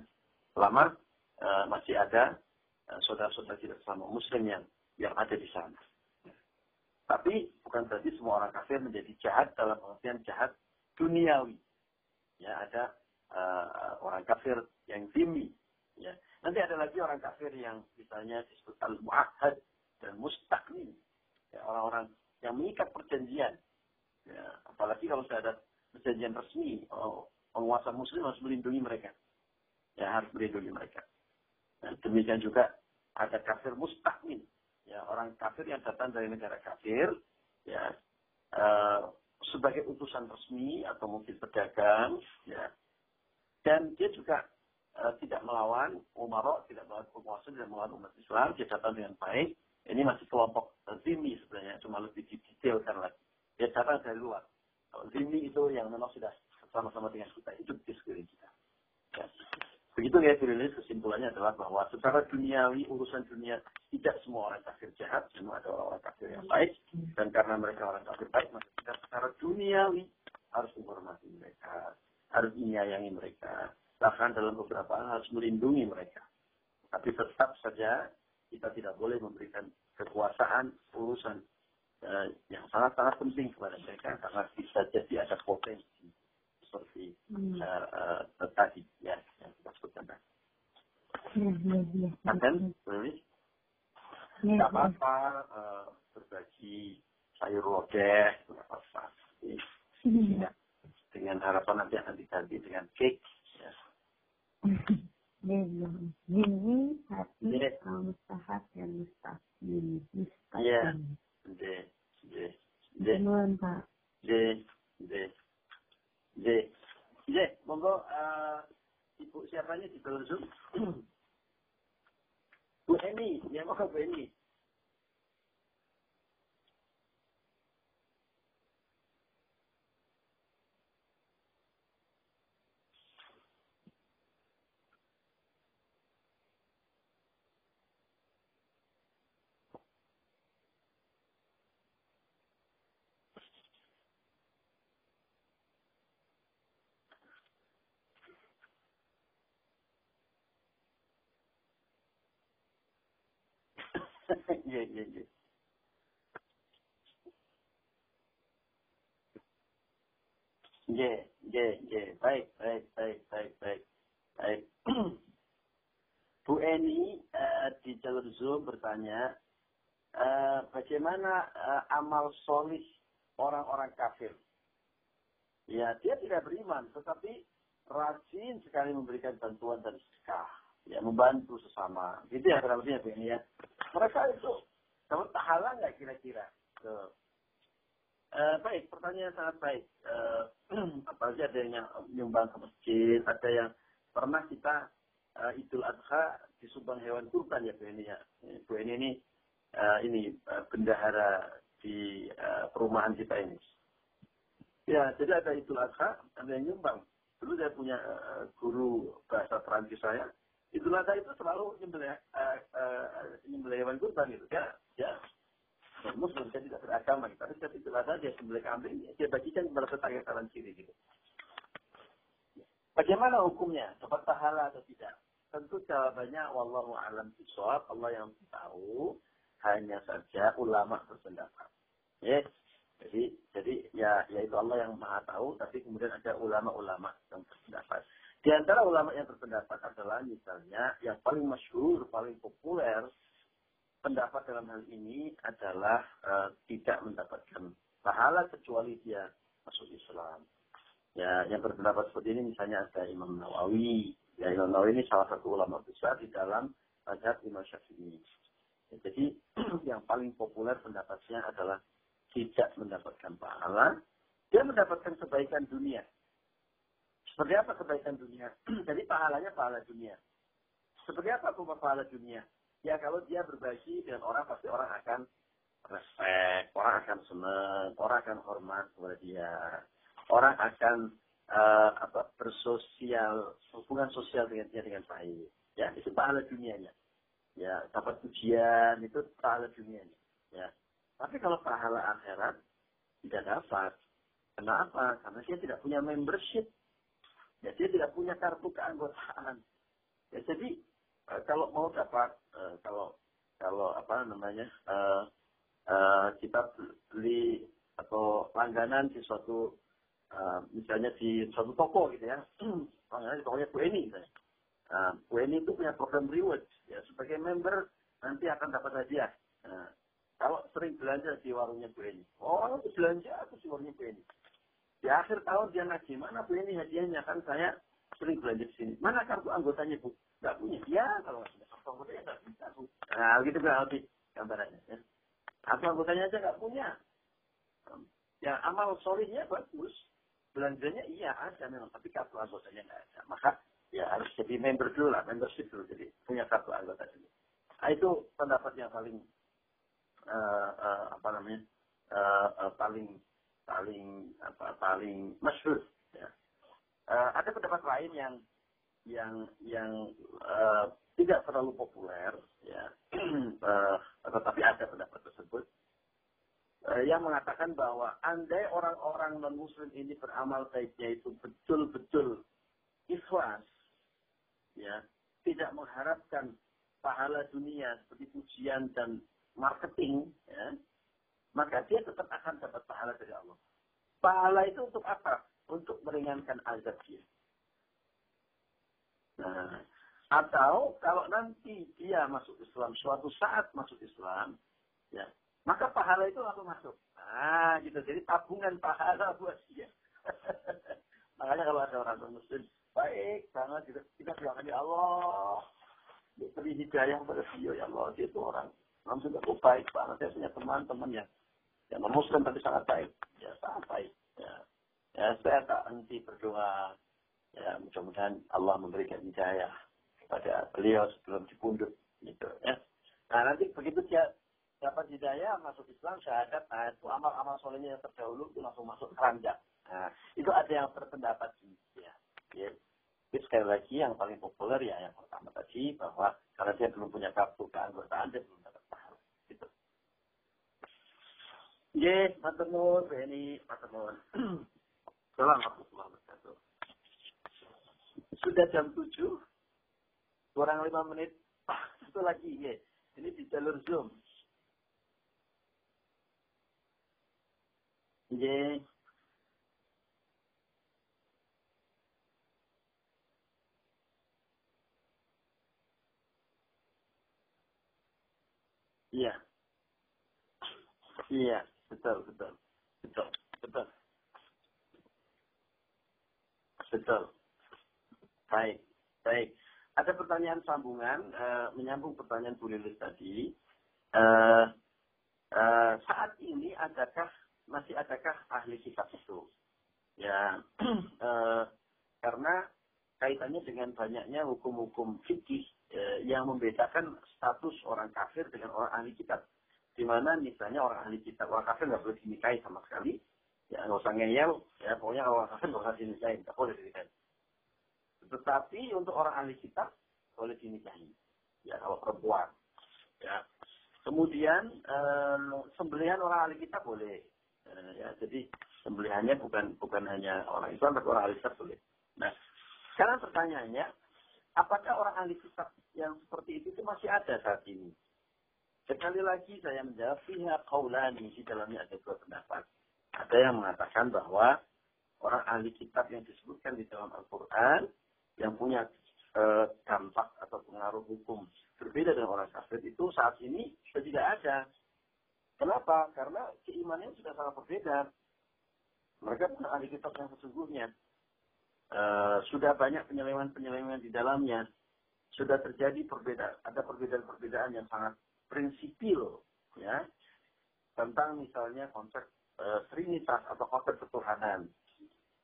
Selama uh, masih ada uh, saudara-saudara kita sama muslim yang yang ada di sana. Tapi bukan berarti semua orang kafir menjadi jahat dalam pengertian jahat duniawi. Ya ada uh, orang kafir yang zimmi. Ya. Nanti ada lagi orang kafir yang misalnya disebut al-mu'ahad dan mustaqmin. Ya, orang-orang yang mengikat perjanjian. Ya, apalagi kalau sudah ada perjanjian resmi, oh, penguasa muslim harus melindungi mereka ya harus melindungi mereka. Dan demikian juga ada kafir mustahmin, ya orang kafir yang datang dari negara kafir, ya uh, sebagai utusan resmi atau mungkin pedagang, ya dan dia juga uh, tidak melawan umarok, tidak melawan penguasa, tidak melawan umat Islam, dia datang dengan baik. Ini masih kelompok zimi sebenarnya, cuma lebih didetailkan lagi. Dia datang dari luar. Kalau zimi itu yang memang sudah sama-sama dengan kita hidup di sekeliling kita. Ya. Begitu ya Firilis kesimpulannya adalah bahwa secara duniawi urusan dunia tidak semua orang kafir jahat, semua ada orang kafir yang baik dan karena mereka orang kafir baik maka kita secara duniawi harus menghormati mereka, harus menyayangi mereka, bahkan dalam beberapa hal harus melindungi mereka. Tapi tetap saja kita tidak boleh memberikan kekuasaan urusan uh, yang sangat-sangat penting kepada mereka karena bisa jadi ada potensi seperti hmm. uh, uh, tadi ya yang kita sebutkan tadi. Ya, ya, ya. Ya, ya. apa-apa uh, berbagi sayur lodeh, apa-apa. Ya. Dengan harapan nanti akan diganti dengan cake. Ya. Ini hati mustahab dan mustahil. Mustahil. Ya. D. D. D. Pak. D. J. J, monggo uh, Ibu siapanya di dalam Zoom? [CLEARS THROAT] Bu Eni, ya monggo Bu Eni. Iya, iya, iya. Baik, baik, baik, baik, baik. Baik. [CLEARS THROAT] Bu Eni uh, di jalur Zoom bertanya, uh, bagaimana uh, amal solih orang-orang kafir? Ya, dia tidak beriman, tetapi rajin sekali memberikan bantuan dan sedekah ya membantu sesama. Gitu ya kurang lebihnya ini ya. Mereka itu tak halang nggak kira-kira? Uh, baik pertanyaan sangat baik. Uh, [CLEARS THROAT] apalagi ada yang menyumbang ke masjid ada yang pernah kita uh, idul adha disumbang hewan kurban ya Bu ini ya Bu ini ini uh, ini uh, bendahara di uh, perumahan kita ini. Ya jadi ada idul adha ada yang nyumbang. Dulu saya punya uh, guru bahasa Perancis saya Idul Adha itu selalu nyembelih uh, uh, nyembelih hewan kurban gitu. Ya, ya. Muslim saya tidak beragama, gitu. tapi setiap Idul Adha dia sembelih kambing, dia bagikan kepada tetangga kanan kiri gitu. Bagaimana hukumnya? Dapat pahala atau tidak? Tentu jawabannya wallahu alam bisawab, Allah yang tahu, hanya saja ulama berpendapat. Ya. Jadi jadi ya yaitu Allah yang Maha tahu, tapi kemudian ada ulama-ulama yang berpendapat. Di antara ulama yang berpendapat adalah misalnya yang paling masyhur, paling populer pendapat dalam hal ini adalah uh, tidak mendapatkan pahala kecuali dia masuk Islam. Ya, yang berpendapat seperti ini misalnya ada Imam Nawawi. Ya, Imam Nawawi ini salah satu ulama besar di dalam mazhab Imam Syafi'i. Ya, jadi [CLEARS THROAT] yang paling populer pendapatnya adalah tidak mendapatkan pahala, dia mendapatkan kebaikan dunia. Seperti apa kebaikan dunia? [CLEARS THROAT] Jadi pahalanya pahala dunia. Seperti apa pahala dunia? Ya kalau dia berbagi dengan orang pasti orang akan respect, orang akan senang, orang akan hormat kepada dia, orang akan uh, apa bersosial hubungan sosial dengan dia dengan baik. Ya itu pahala dunianya. Ya dapat ujian itu pahala dunianya. Ya tapi kalau pahala akhirat tidak dapat. Kenapa? Karena dia tidak punya membership Ya, dia tidak punya kartu keanggotaan. Ya, jadi uh, kalau mau dapat, uh, kalau kalau apa namanya, uh, kita beli atau langganan di suatu, misalnya di suatu toko gitu ya, [CLEARS THROAT] langganan di tokonya Kueni misalnya. Uh, Kueni itu punya program reward, ya sebagai member nanti akan dapat hadiah. Uh, kalau sering belanja di warungnya Kueni, oh aku belanja aku di warungnya Kueni di akhir tahun dia nagih, mana bu ini hadiahnya? Kan saya sering belanja di sini. Mana kartu anggotanya bu? Gak punya. Ya, kalau nggak punya kartu anggotanya nggak bisa bu. Nah, gitu berarti gambarannya. Ya. Kartu anggotanya aja nggak punya. Ya, amal solihnya bagus. Belanjanya iya ada memang, tapi kartu anggotanya nggak ada. Maka ya harus jadi member dulu lah, membership dulu. Jadi punya kartu anggota dulu. Nah, itu pendapat yang paling uh, uh, apa namanya uh, uh, paling paling apa paling masyhur ya. Uh, ada pendapat lain yang yang yang uh, tidak terlalu populer ya uh, [CLEARS THROAT] tetapi ada pendapat tersebut uh, yang mengatakan bahwa andai orang-orang non muslim ini beramal baiknya itu betul-betul ikhlas ya tidak mengharapkan pahala dunia seperti pujian dan marketing ya maka dia tetap akan dapat pahala dari Allah. Pahala itu untuk apa? Untuk meringankan azab dia. Nah, atau kalau nanti dia masuk Islam, suatu saat masuk Islam, ya, maka pahala itu langsung masuk. Nah, gitu. Jadi tabungan pahala buat dia. [LAUGHS] Makanya kalau ada orang muslim, baik sangat kita, kita doakan ya Allah. Beri hidayah kepada dia, ya Allah. Dia itu orang langsung aku baik banget. Saya punya teman-teman yang non muslim tapi sangat baik. Ya sangat baik. Ya, ya saya tak henti berdoa. Ya mudah-mudahan Allah memberikan hidayah kepada beliau sebelum dipundut gitu ya. Nah nanti begitu dia dapat hidayah masuk Islam syahadat nah itu amal-amal solehnya yang terdahulu itu langsung masuk keranjang. Nah itu ada yang berpendapat ya, ya. Jadi sekali lagi yang paling populer ya yang pertama tadi bahwa karena dia belum punya kartu keanggotaan dia belum Ye, matur nuwun, matur nuwun. Assalamualaikum [CLEARS THROAT] wabarakatuh. Sudah jam 7, kurang 5 menit. [CLEARS THROAT] Satu lagi, ye. Ini di jalur Zoom. Ye. Iya. Iya. Betul, betul. Betul, betul. Betul. Baik, baik. Ada pertanyaan sambungan, uh, menyambung pertanyaan Bu Lilis tadi. Uh, uh, saat ini adakah, masih adakah ahli kitab itu? Ya, uh, [CLEARS THROAT] karena kaitannya dengan banyaknya hukum-hukum fikih uh, yang membedakan status orang kafir dengan orang ahli kitab di mana misalnya orang ahli kitab orang kafir nggak boleh dinikahi sama sekali ya nggak usah ngeyel ya pokoknya orang kafir nggak usah dinikahi nggak boleh dinikahi tetapi untuk orang ahli kitab boleh dinikahi. Ya, kalau perempuan. Ya. Kemudian eh, sembelihan orang ahli kita boleh. Eh, ya, jadi sembelihannya bukan bukan hanya orang Islam tapi orang ahli kitab boleh. Nah, sekarang pertanyaannya, apakah orang ahli kitab yang seperti itu, itu masih ada saat ini? Sekali lagi saya menjawab pihak kaulani di dalamnya ada dua pendapat. Ada yang mengatakan bahwa orang ahli kitab yang disebutkan di dalam Al-Quran yang punya e, dampak atau pengaruh hukum berbeda dengan orang kafir itu saat ini sudah tidak ada. Kenapa? Karena keimanannya sudah sangat berbeda. Mereka bukan ahli kitab yang sesungguhnya. E, sudah banyak penyelewengan-penyelewengan di dalamnya. Sudah terjadi perbedaan, ada perbedaan-perbedaan yang sangat prinsipil, ya, tentang misalnya konsep e, trinitas atau konsep ketuhanan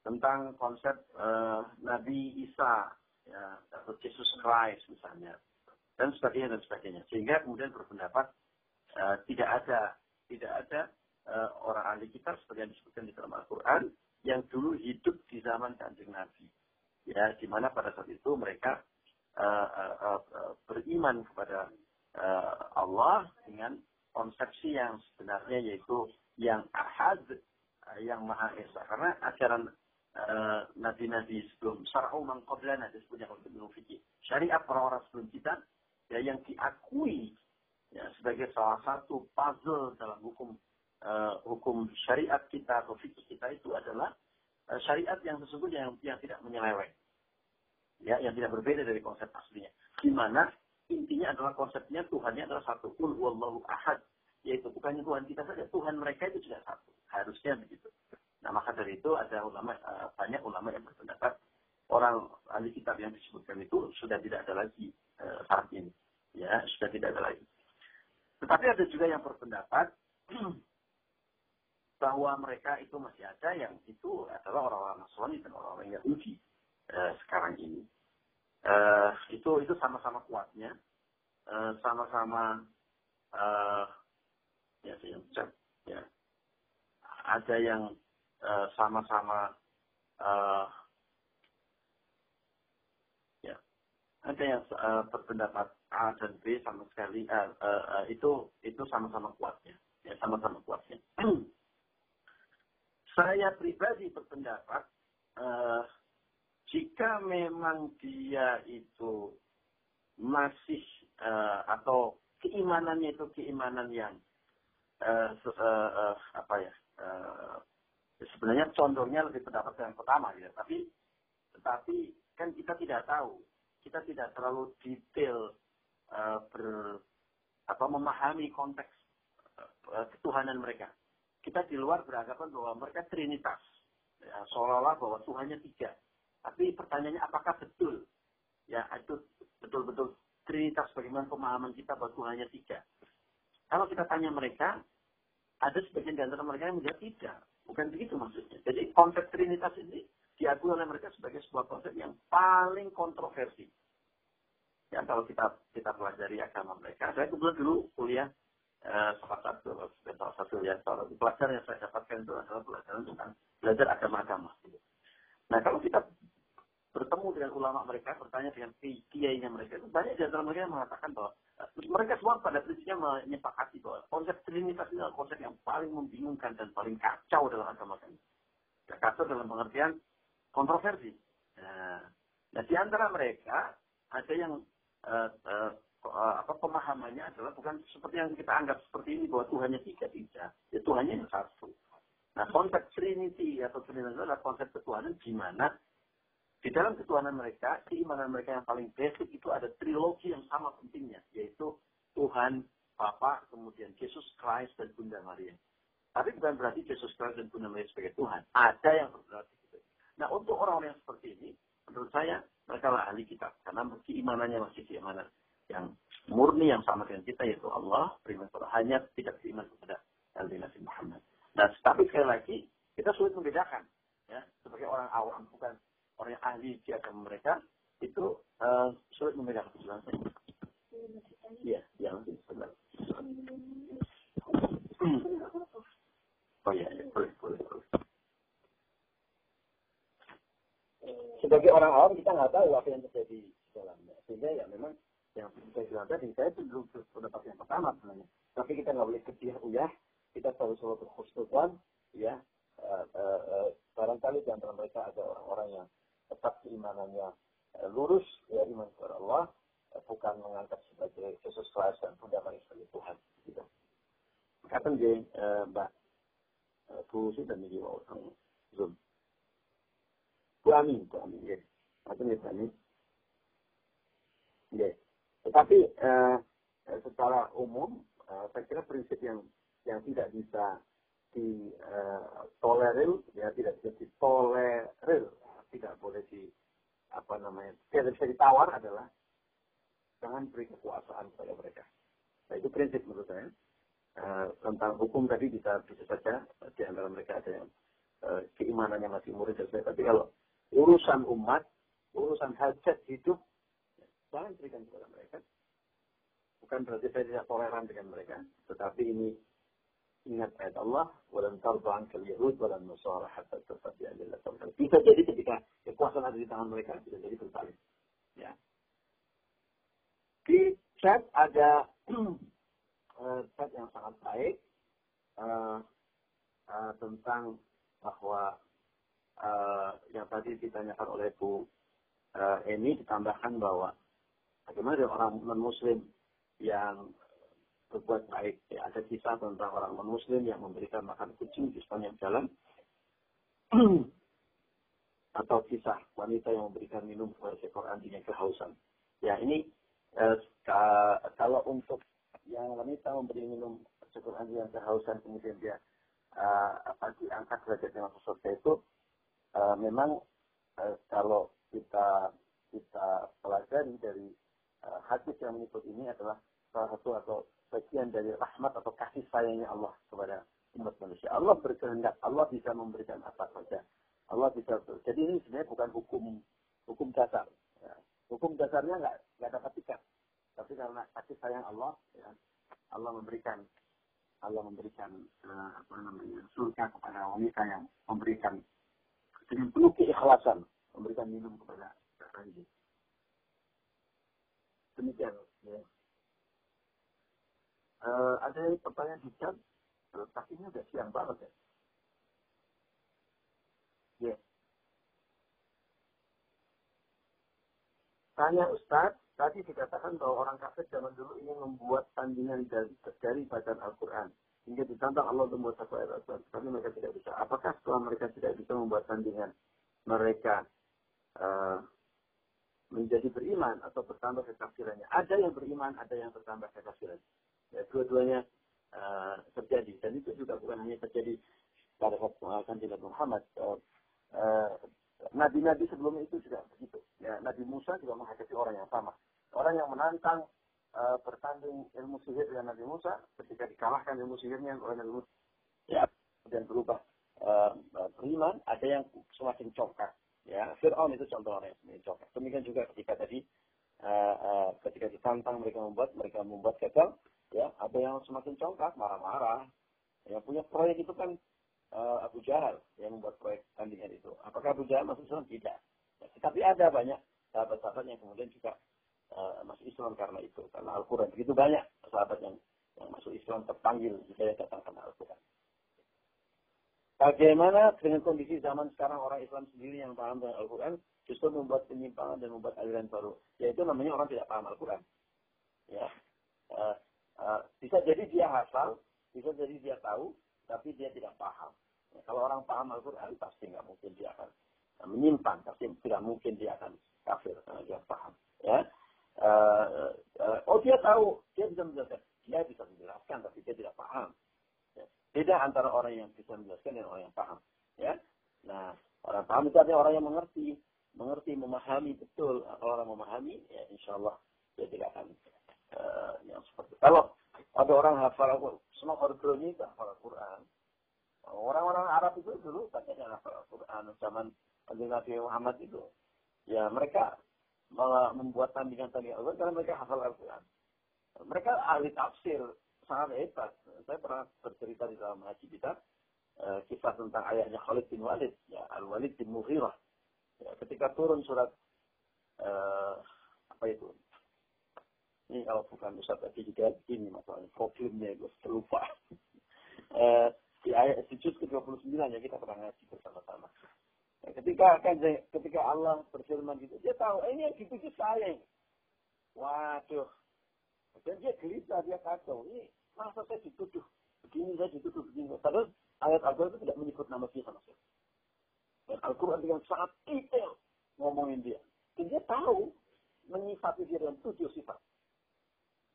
tentang konsep uh, Nabi Isa ya, atau Jesus Christ misalnya dan sebagainya dan sebagainya. Sehingga kemudian berpendapat uh, tidak ada tidak ada uh, orang ahli kita seperti yang disebutkan di dalam Al-Quran yang dulu hidup di zaman kanjeng Nabi. Ya di mana pada saat itu mereka uh, uh, uh, beriman kepada uh, Allah dengan konsepsi yang sebenarnya yaitu yang ahad yang maha esa karena ajaran Eh, nabi-nabi sebelum syar'u man qablana disebutnya Ibnu fikih. Syariat orang-orang sebelum kita ya yang diakui ya sebagai salah satu puzzle dalam hukum uh, hukum syariat kita atau fikih kita itu adalah uh, syariat yang sesungguhnya yang, yang tidak menyeleweng. Ya, yang tidak berbeda dari konsep aslinya. Di mana intinya adalah konsepnya Tuhannya adalah satu. Kul wallahu ahad. Yaitu bukannya Tuhan kita saja, Tuhan mereka itu juga satu. Harusnya begitu. Nah maka dari itu ada ulama uh, banyak ulama yang berpendapat orang ahli kitab yang disebutkan itu sudah tidak ada lagi uh, saat ini, ya sudah tidak ada lagi. Tetapi ada juga yang berpendapat bahwa mereka itu masih ada yang itu adalah orang-orang Nasrani dan orang-orang Yahudi uh, sekarang ini. Uh, itu itu sama-sama kuatnya, sama-sama uh, ya saya ya ada yang Eh, sama-sama uh, ya ada yang uh, berpendapat A dan B sama sekali uh, uh, uh, itu itu sama-sama kuatnya ya sama-sama kuatnya. [CLEARS THROAT] Saya pribadi berpendapat uh, jika memang dia itu masih uh, atau keimanannya itu keimanan yang uh, uh, uh, apa ya uh, sebenarnya condongnya lebih pendapat yang pertama ya. Tapi tetapi kan kita tidak tahu. Kita tidak terlalu detail uh, ber apa memahami konteks uh, ketuhanan mereka. Kita di luar beranggapan bahwa mereka trinitas. Ya, seolah-olah bahwa Tuhannya tiga. Tapi pertanyaannya apakah betul? Ya itu betul-betul trinitas bagaimana pemahaman kita bahwa Tuhannya tiga. Kalau kita tanya mereka ada sebagian di antara mereka yang menjawab tidak. Bukan begitu maksudnya. Konsep Trinitas ini diakui oleh mereka sebagai sebuah konsep yang paling kontroversi. Ya kalau kita kita pelajari agama mereka, saya kebetulan dulu kuliah eh, salah satu salah satu ya salah pelajaran yang saya dapatkan itu adalah pelajaran tentang belajar agama-agama. Nah kalau kita bertemu dengan ulama mereka, bertanya dengan kiainya mereka, itu banyak di antara mereka yang mengatakan bahwa mereka semua pada prinsipnya menyepakati bahwa konsep Trinitas ini adalah konsep yang paling membingungkan dan paling kacau dalam agama kami. Kacau dalam pengertian kontroversi. Nah, nah di antara mereka ada yang uh, uh, uh, apa pemahamannya adalah bukan seperti yang kita anggap seperti ini bahwa Tuhannya tiga tidak, ya Tuhannya yang satu. Nah konsep Trinity atau Trinitas adalah konsep ketuhanan di mana di dalam ketuhanan mereka, keimanan mereka yang paling basic itu ada trilogi yang sama pentingnya, yaitu Tuhan, Bapa, kemudian Yesus Christ dan Bunda Maria. Tapi bukan berarti Yesus Christ dan Bunda Maria sebagai Tuhan. Ada yang berarti itu. Nah, untuk orang-orang yang seperti ini, menurut saya mereka lah ahli kitab karena keimanannya masih keimanan yang murni yang sama dengan kita yaitu Allah, beriman hanya tidak beriman kepada Nabi Muhammad. Nah, tapi sekali lagi kita sulit membedakan ya sebagai orang awam bukan orang yang ahli di agama mereka itu uh, sulit membedakan saya. Iya, nanti sebentar. Oh iya, ya, boleh, boleh, boleh. Sebagai orang awam kita nggak tahu apa yang terjadi di dalamnya. Sehingga ya memang yang saya bilang tadi, saya itu dulu pendapat yang pertama sebenarnya. Tapi kita nggak boleh kecil uyah, kita selalu selalu berkhusnudan, ya. Uh, uh, uh, barangkali di antara mereka ada orang-orang yang tetap keimanannya uh, lurus, ya iman kepada Allah, uh, bukan menganggap sebagai Yesus Kristus dan fundament sebagai Tuhan. Gitu. Kata dia, uh, Mbak Bu sudah nih mau Zoom. Bu Amin, Bu Amin, ya. Kata dia Bu Amin. Ya. Tetapi uh, secara umum, uh, saya kira prinsip yang yang tidak bisa ditolerir, ya tidak bisa ditolerir, tidak boleh di apa namanya, tidak bisa ditawar adalah jangan beri kekuasaan kepada mereka. Nah itu prinsip menurut saya. Uh, tentang hukum tadi bisa bisa saja di antara mereka ada yang uh, keimanannya masih murid dan Tapi kalau urusan umat, urusan hajat hidup, jangan berikan kepada mereka. Bukan berarti saya tidak toleran dengan mereka, tetapi ini ingat ayat Allah, walan tarban kal yahud walan nasara hatta tattabi'a millata Bisa jadi ketika kekuasaan ada di tangan mereka, bisa jadi berbalik. Ya. Di chat ada [CLEARS THROAT] chat yang sangat baik uh, uh, tentang bahwa uh, yang tadi ditanyakan oleh Bu uh, Eni ditambahkan bahwa bagaimana orang non-muslim yang berbuat baik. Ya, ada kisah tentang orang non-muslim yang memberikan makan kucing di sepanjang jalan. [CLEARS THROAT] Atau kisah wanita yang memberikan minum kepada seekor anjing yang kehausan. Ya, ini eh, kalau untuk yang wanita memberi minum seekor anjing yang kehausan kemudian dia uh, apa diangkat derajat dengan sesuatu itu uh, memang uh, kalau kita kita pelajari dari uh, hadis yang menyebut ini adalah salah satu atau bagian dari rahmat atau kasih sayangnya Allah kepada umat manusia. Allah berkehendak, Allah bisa memberikan apa saja. Allah bisa. Jadi ini sebenarnya bukan hukum hukum dasar. Ya. Hukum dasarnya nggak nggak dapat tiket. Tapi karena kasih sayang Allah, ya, Allah memberikan Allah memberikan uh, apa namanya surga kepada wanita yang memberikan dengan penuh keikhlasan memberikan minum kepada anjing. Demikian. Ya. Uh, ada yang pertanyaan di chat, uh, kakinya udah siang banget ya. Ya. Tanya Ustaz, tadi dikatakan bahwa orang kafir zaman dulu ingin membuat tandingan dari, dari bacaan Al-Quran. Hingga ditantang Allah untuk membuat ayat Al-Quran. Tapi mereka tidak bisa. Apakah setelah mereka tidak bisa membuat tandingan, mereka uh, menjadi beriman atau bertambah kekafirannya. Ada yang beriman, ada yang bertambah kekafiran. Ya, dua-duanya uh, terjadi. Dan itu juga bukan hanya terjadi pada waktu mengalahkan Nabi Muhammad. Uh, uh, Nabi-Nabi sebelumnya itu juga begitu. Ya, Nabi Musa juga menghadapi orang yang sama. Orang yang menantang uh, bertanding ilmu sihir dengan Nabi Musa, ketika dikalahkan ilmu sihirnya oleh Nabi Musa, ya, dan berubah uh, ada yang semakin congkak Ya, Fir'aun itu contoh orang yang sebenarnya Demikian juga ketika tadi uh, uh, ketika ditantang mereka membuat, mereka membuat gagal, ya ada yang semakin congkak, marah-marah. Yang punya proyek itu kan uh, Abu Jahal yang membuat proyek tandingan itu. Apakah Abu Jahal masuk Islam? Tidak. Ya, tetapi ada banyak sahabat-sahabat yang kemudian juga uh, masuk Islam karena itu, karena Al-Quran. Begitu banyak sahabat yang, yang masuk Islam terpanggil jika datang karena Al-Quran. Bagaimana dengan kondisi zaman sekarang orang Islam sendiri yang paham dengan Al-Quran justru membuat penyimpangan dan membuat aliran baru. Yaitu namanya orang tidak paham Al-Quran. Ya. Uh, uh, bisa jadi dia hafal, bisa jadi dia tahu, tapi dia tidak paham. Ya, kalau orang paham Al-Quran pasti nggak mungkin dia akan menyimpang, pasti tidak mungkin dia akan kafir karena dia paham. Ya. Uh, uh, oh dia tahu, dia bisa menjelaskan, dia bisa menjelaskan, tapi dia tidak paham. Beda antara orang yang bisa menjelaskan dan orang yang paham. Ya. Nah, orang paham itu artinya orang yang mengerti, mengerti, memahami betul. Kalau orang memahami, ya insya Allah dia tidak akan uh, yang seperti. Kalau ada orang hafal semua orgelnya itu hafal Al-Quran. Orang-orang Arab itu dulu katanya hafal Al-Quran zaman Nabi Muhammad itu. Ya mereka membuat tandingan-tandingan Al-Quran karena mereka hafal Al-Quran. Mereka ahli tafsir, sangat hebat. Saya pernah bercerita di dalam haji kita uh, kisah tentang ayahnya Khalid bin Walid, ya Al Walid bin Mughirah. Ya, ketika turun surat uh, Apa itu? Ini kalau bukan Ustaz tadi juga ini masalahnya problemnya gue terlupa. [LAUGHS] eh, di ayat di juz ke-29 ya kita pernah ngaji bersama-sama. Ya, ketika kan ketika Allah berfirman gitu, dia tahu eh, ini yang dituju saya. Waduh. Dan dia gelisah, dia kacau. Ini masa saya dituduh begini saya dituduh begini. Padahal ayat Al-Quran itu tidak menyebut nama dia sama sekali. Dan Al-Quran dengan sangat detail ngomongin dia. Dan dia tahu menyifati dia dengan tujuh sifat.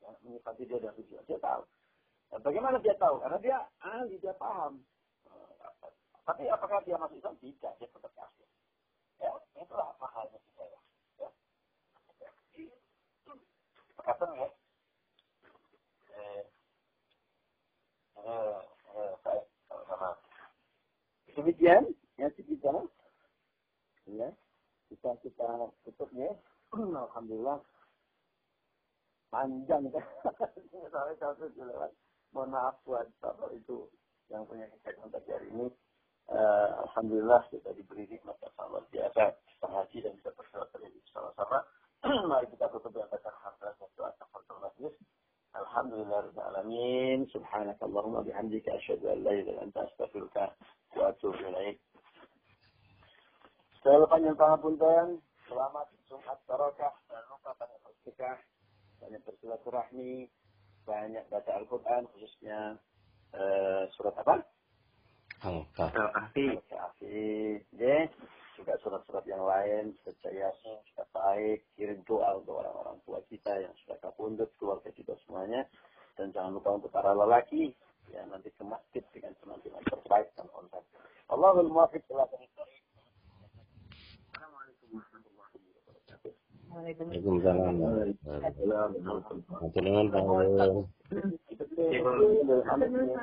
Ya, menyifati dia dengan tujuh. Dia tahu. Dan bagaimana dia tahu? Karena dia ahli, dia paham. Tapi apakah dia masuk Islam? Tidak, dia tetap kafir. Ya, itulah pahalnya kita ya. ya. Kata ya. Eh, eh, eh. Demikian, ya kita, ya kita kita tutupnya. [CLEARS THROAT] Alhamdulillah panjang kan. [LAUGHS] Sampai satu lewat. Mohon maaf buat bapak itu yang punya kesehatan tadi hari ini. Uh, Alhamdulillah kita diberi nikmat yang sangat biasa haji dan bisa berdoa bersama-sama. [CLEARS THROAT] Mari kita tutup dengan baca hamdalah dan doa kafaratul majlis. Alhamdulillah rabbil alamin. Subhanakallahumma bihamdika asyhadu an la ilaha anta astaghfiruka wa atubu ilaik. Saya panjang pangapunten. Selamat Jumat Barokah. Jangan lupa banyak bersedekah, banyak bersilaturahmi, banyak baca Al-Quran khususnya uh, surat apa? Al-Kahfi. Al-Kahfi. Juga surat-surat yang lain, surat Yasin, surat baik, kirim doa untuk orang-orang tua kita yang sudah kabundut, keluarga kita semuanya. Dan jangan lupa untuk para lelaki, ya nanti ke masjid dengan penampilan terbaik dan konten. Allahul muwafiq ila Assalamualaikum warahmatullahi wabarakatuh. Waalaikumsalam. Waalaikumsalam. Alhamdulillah.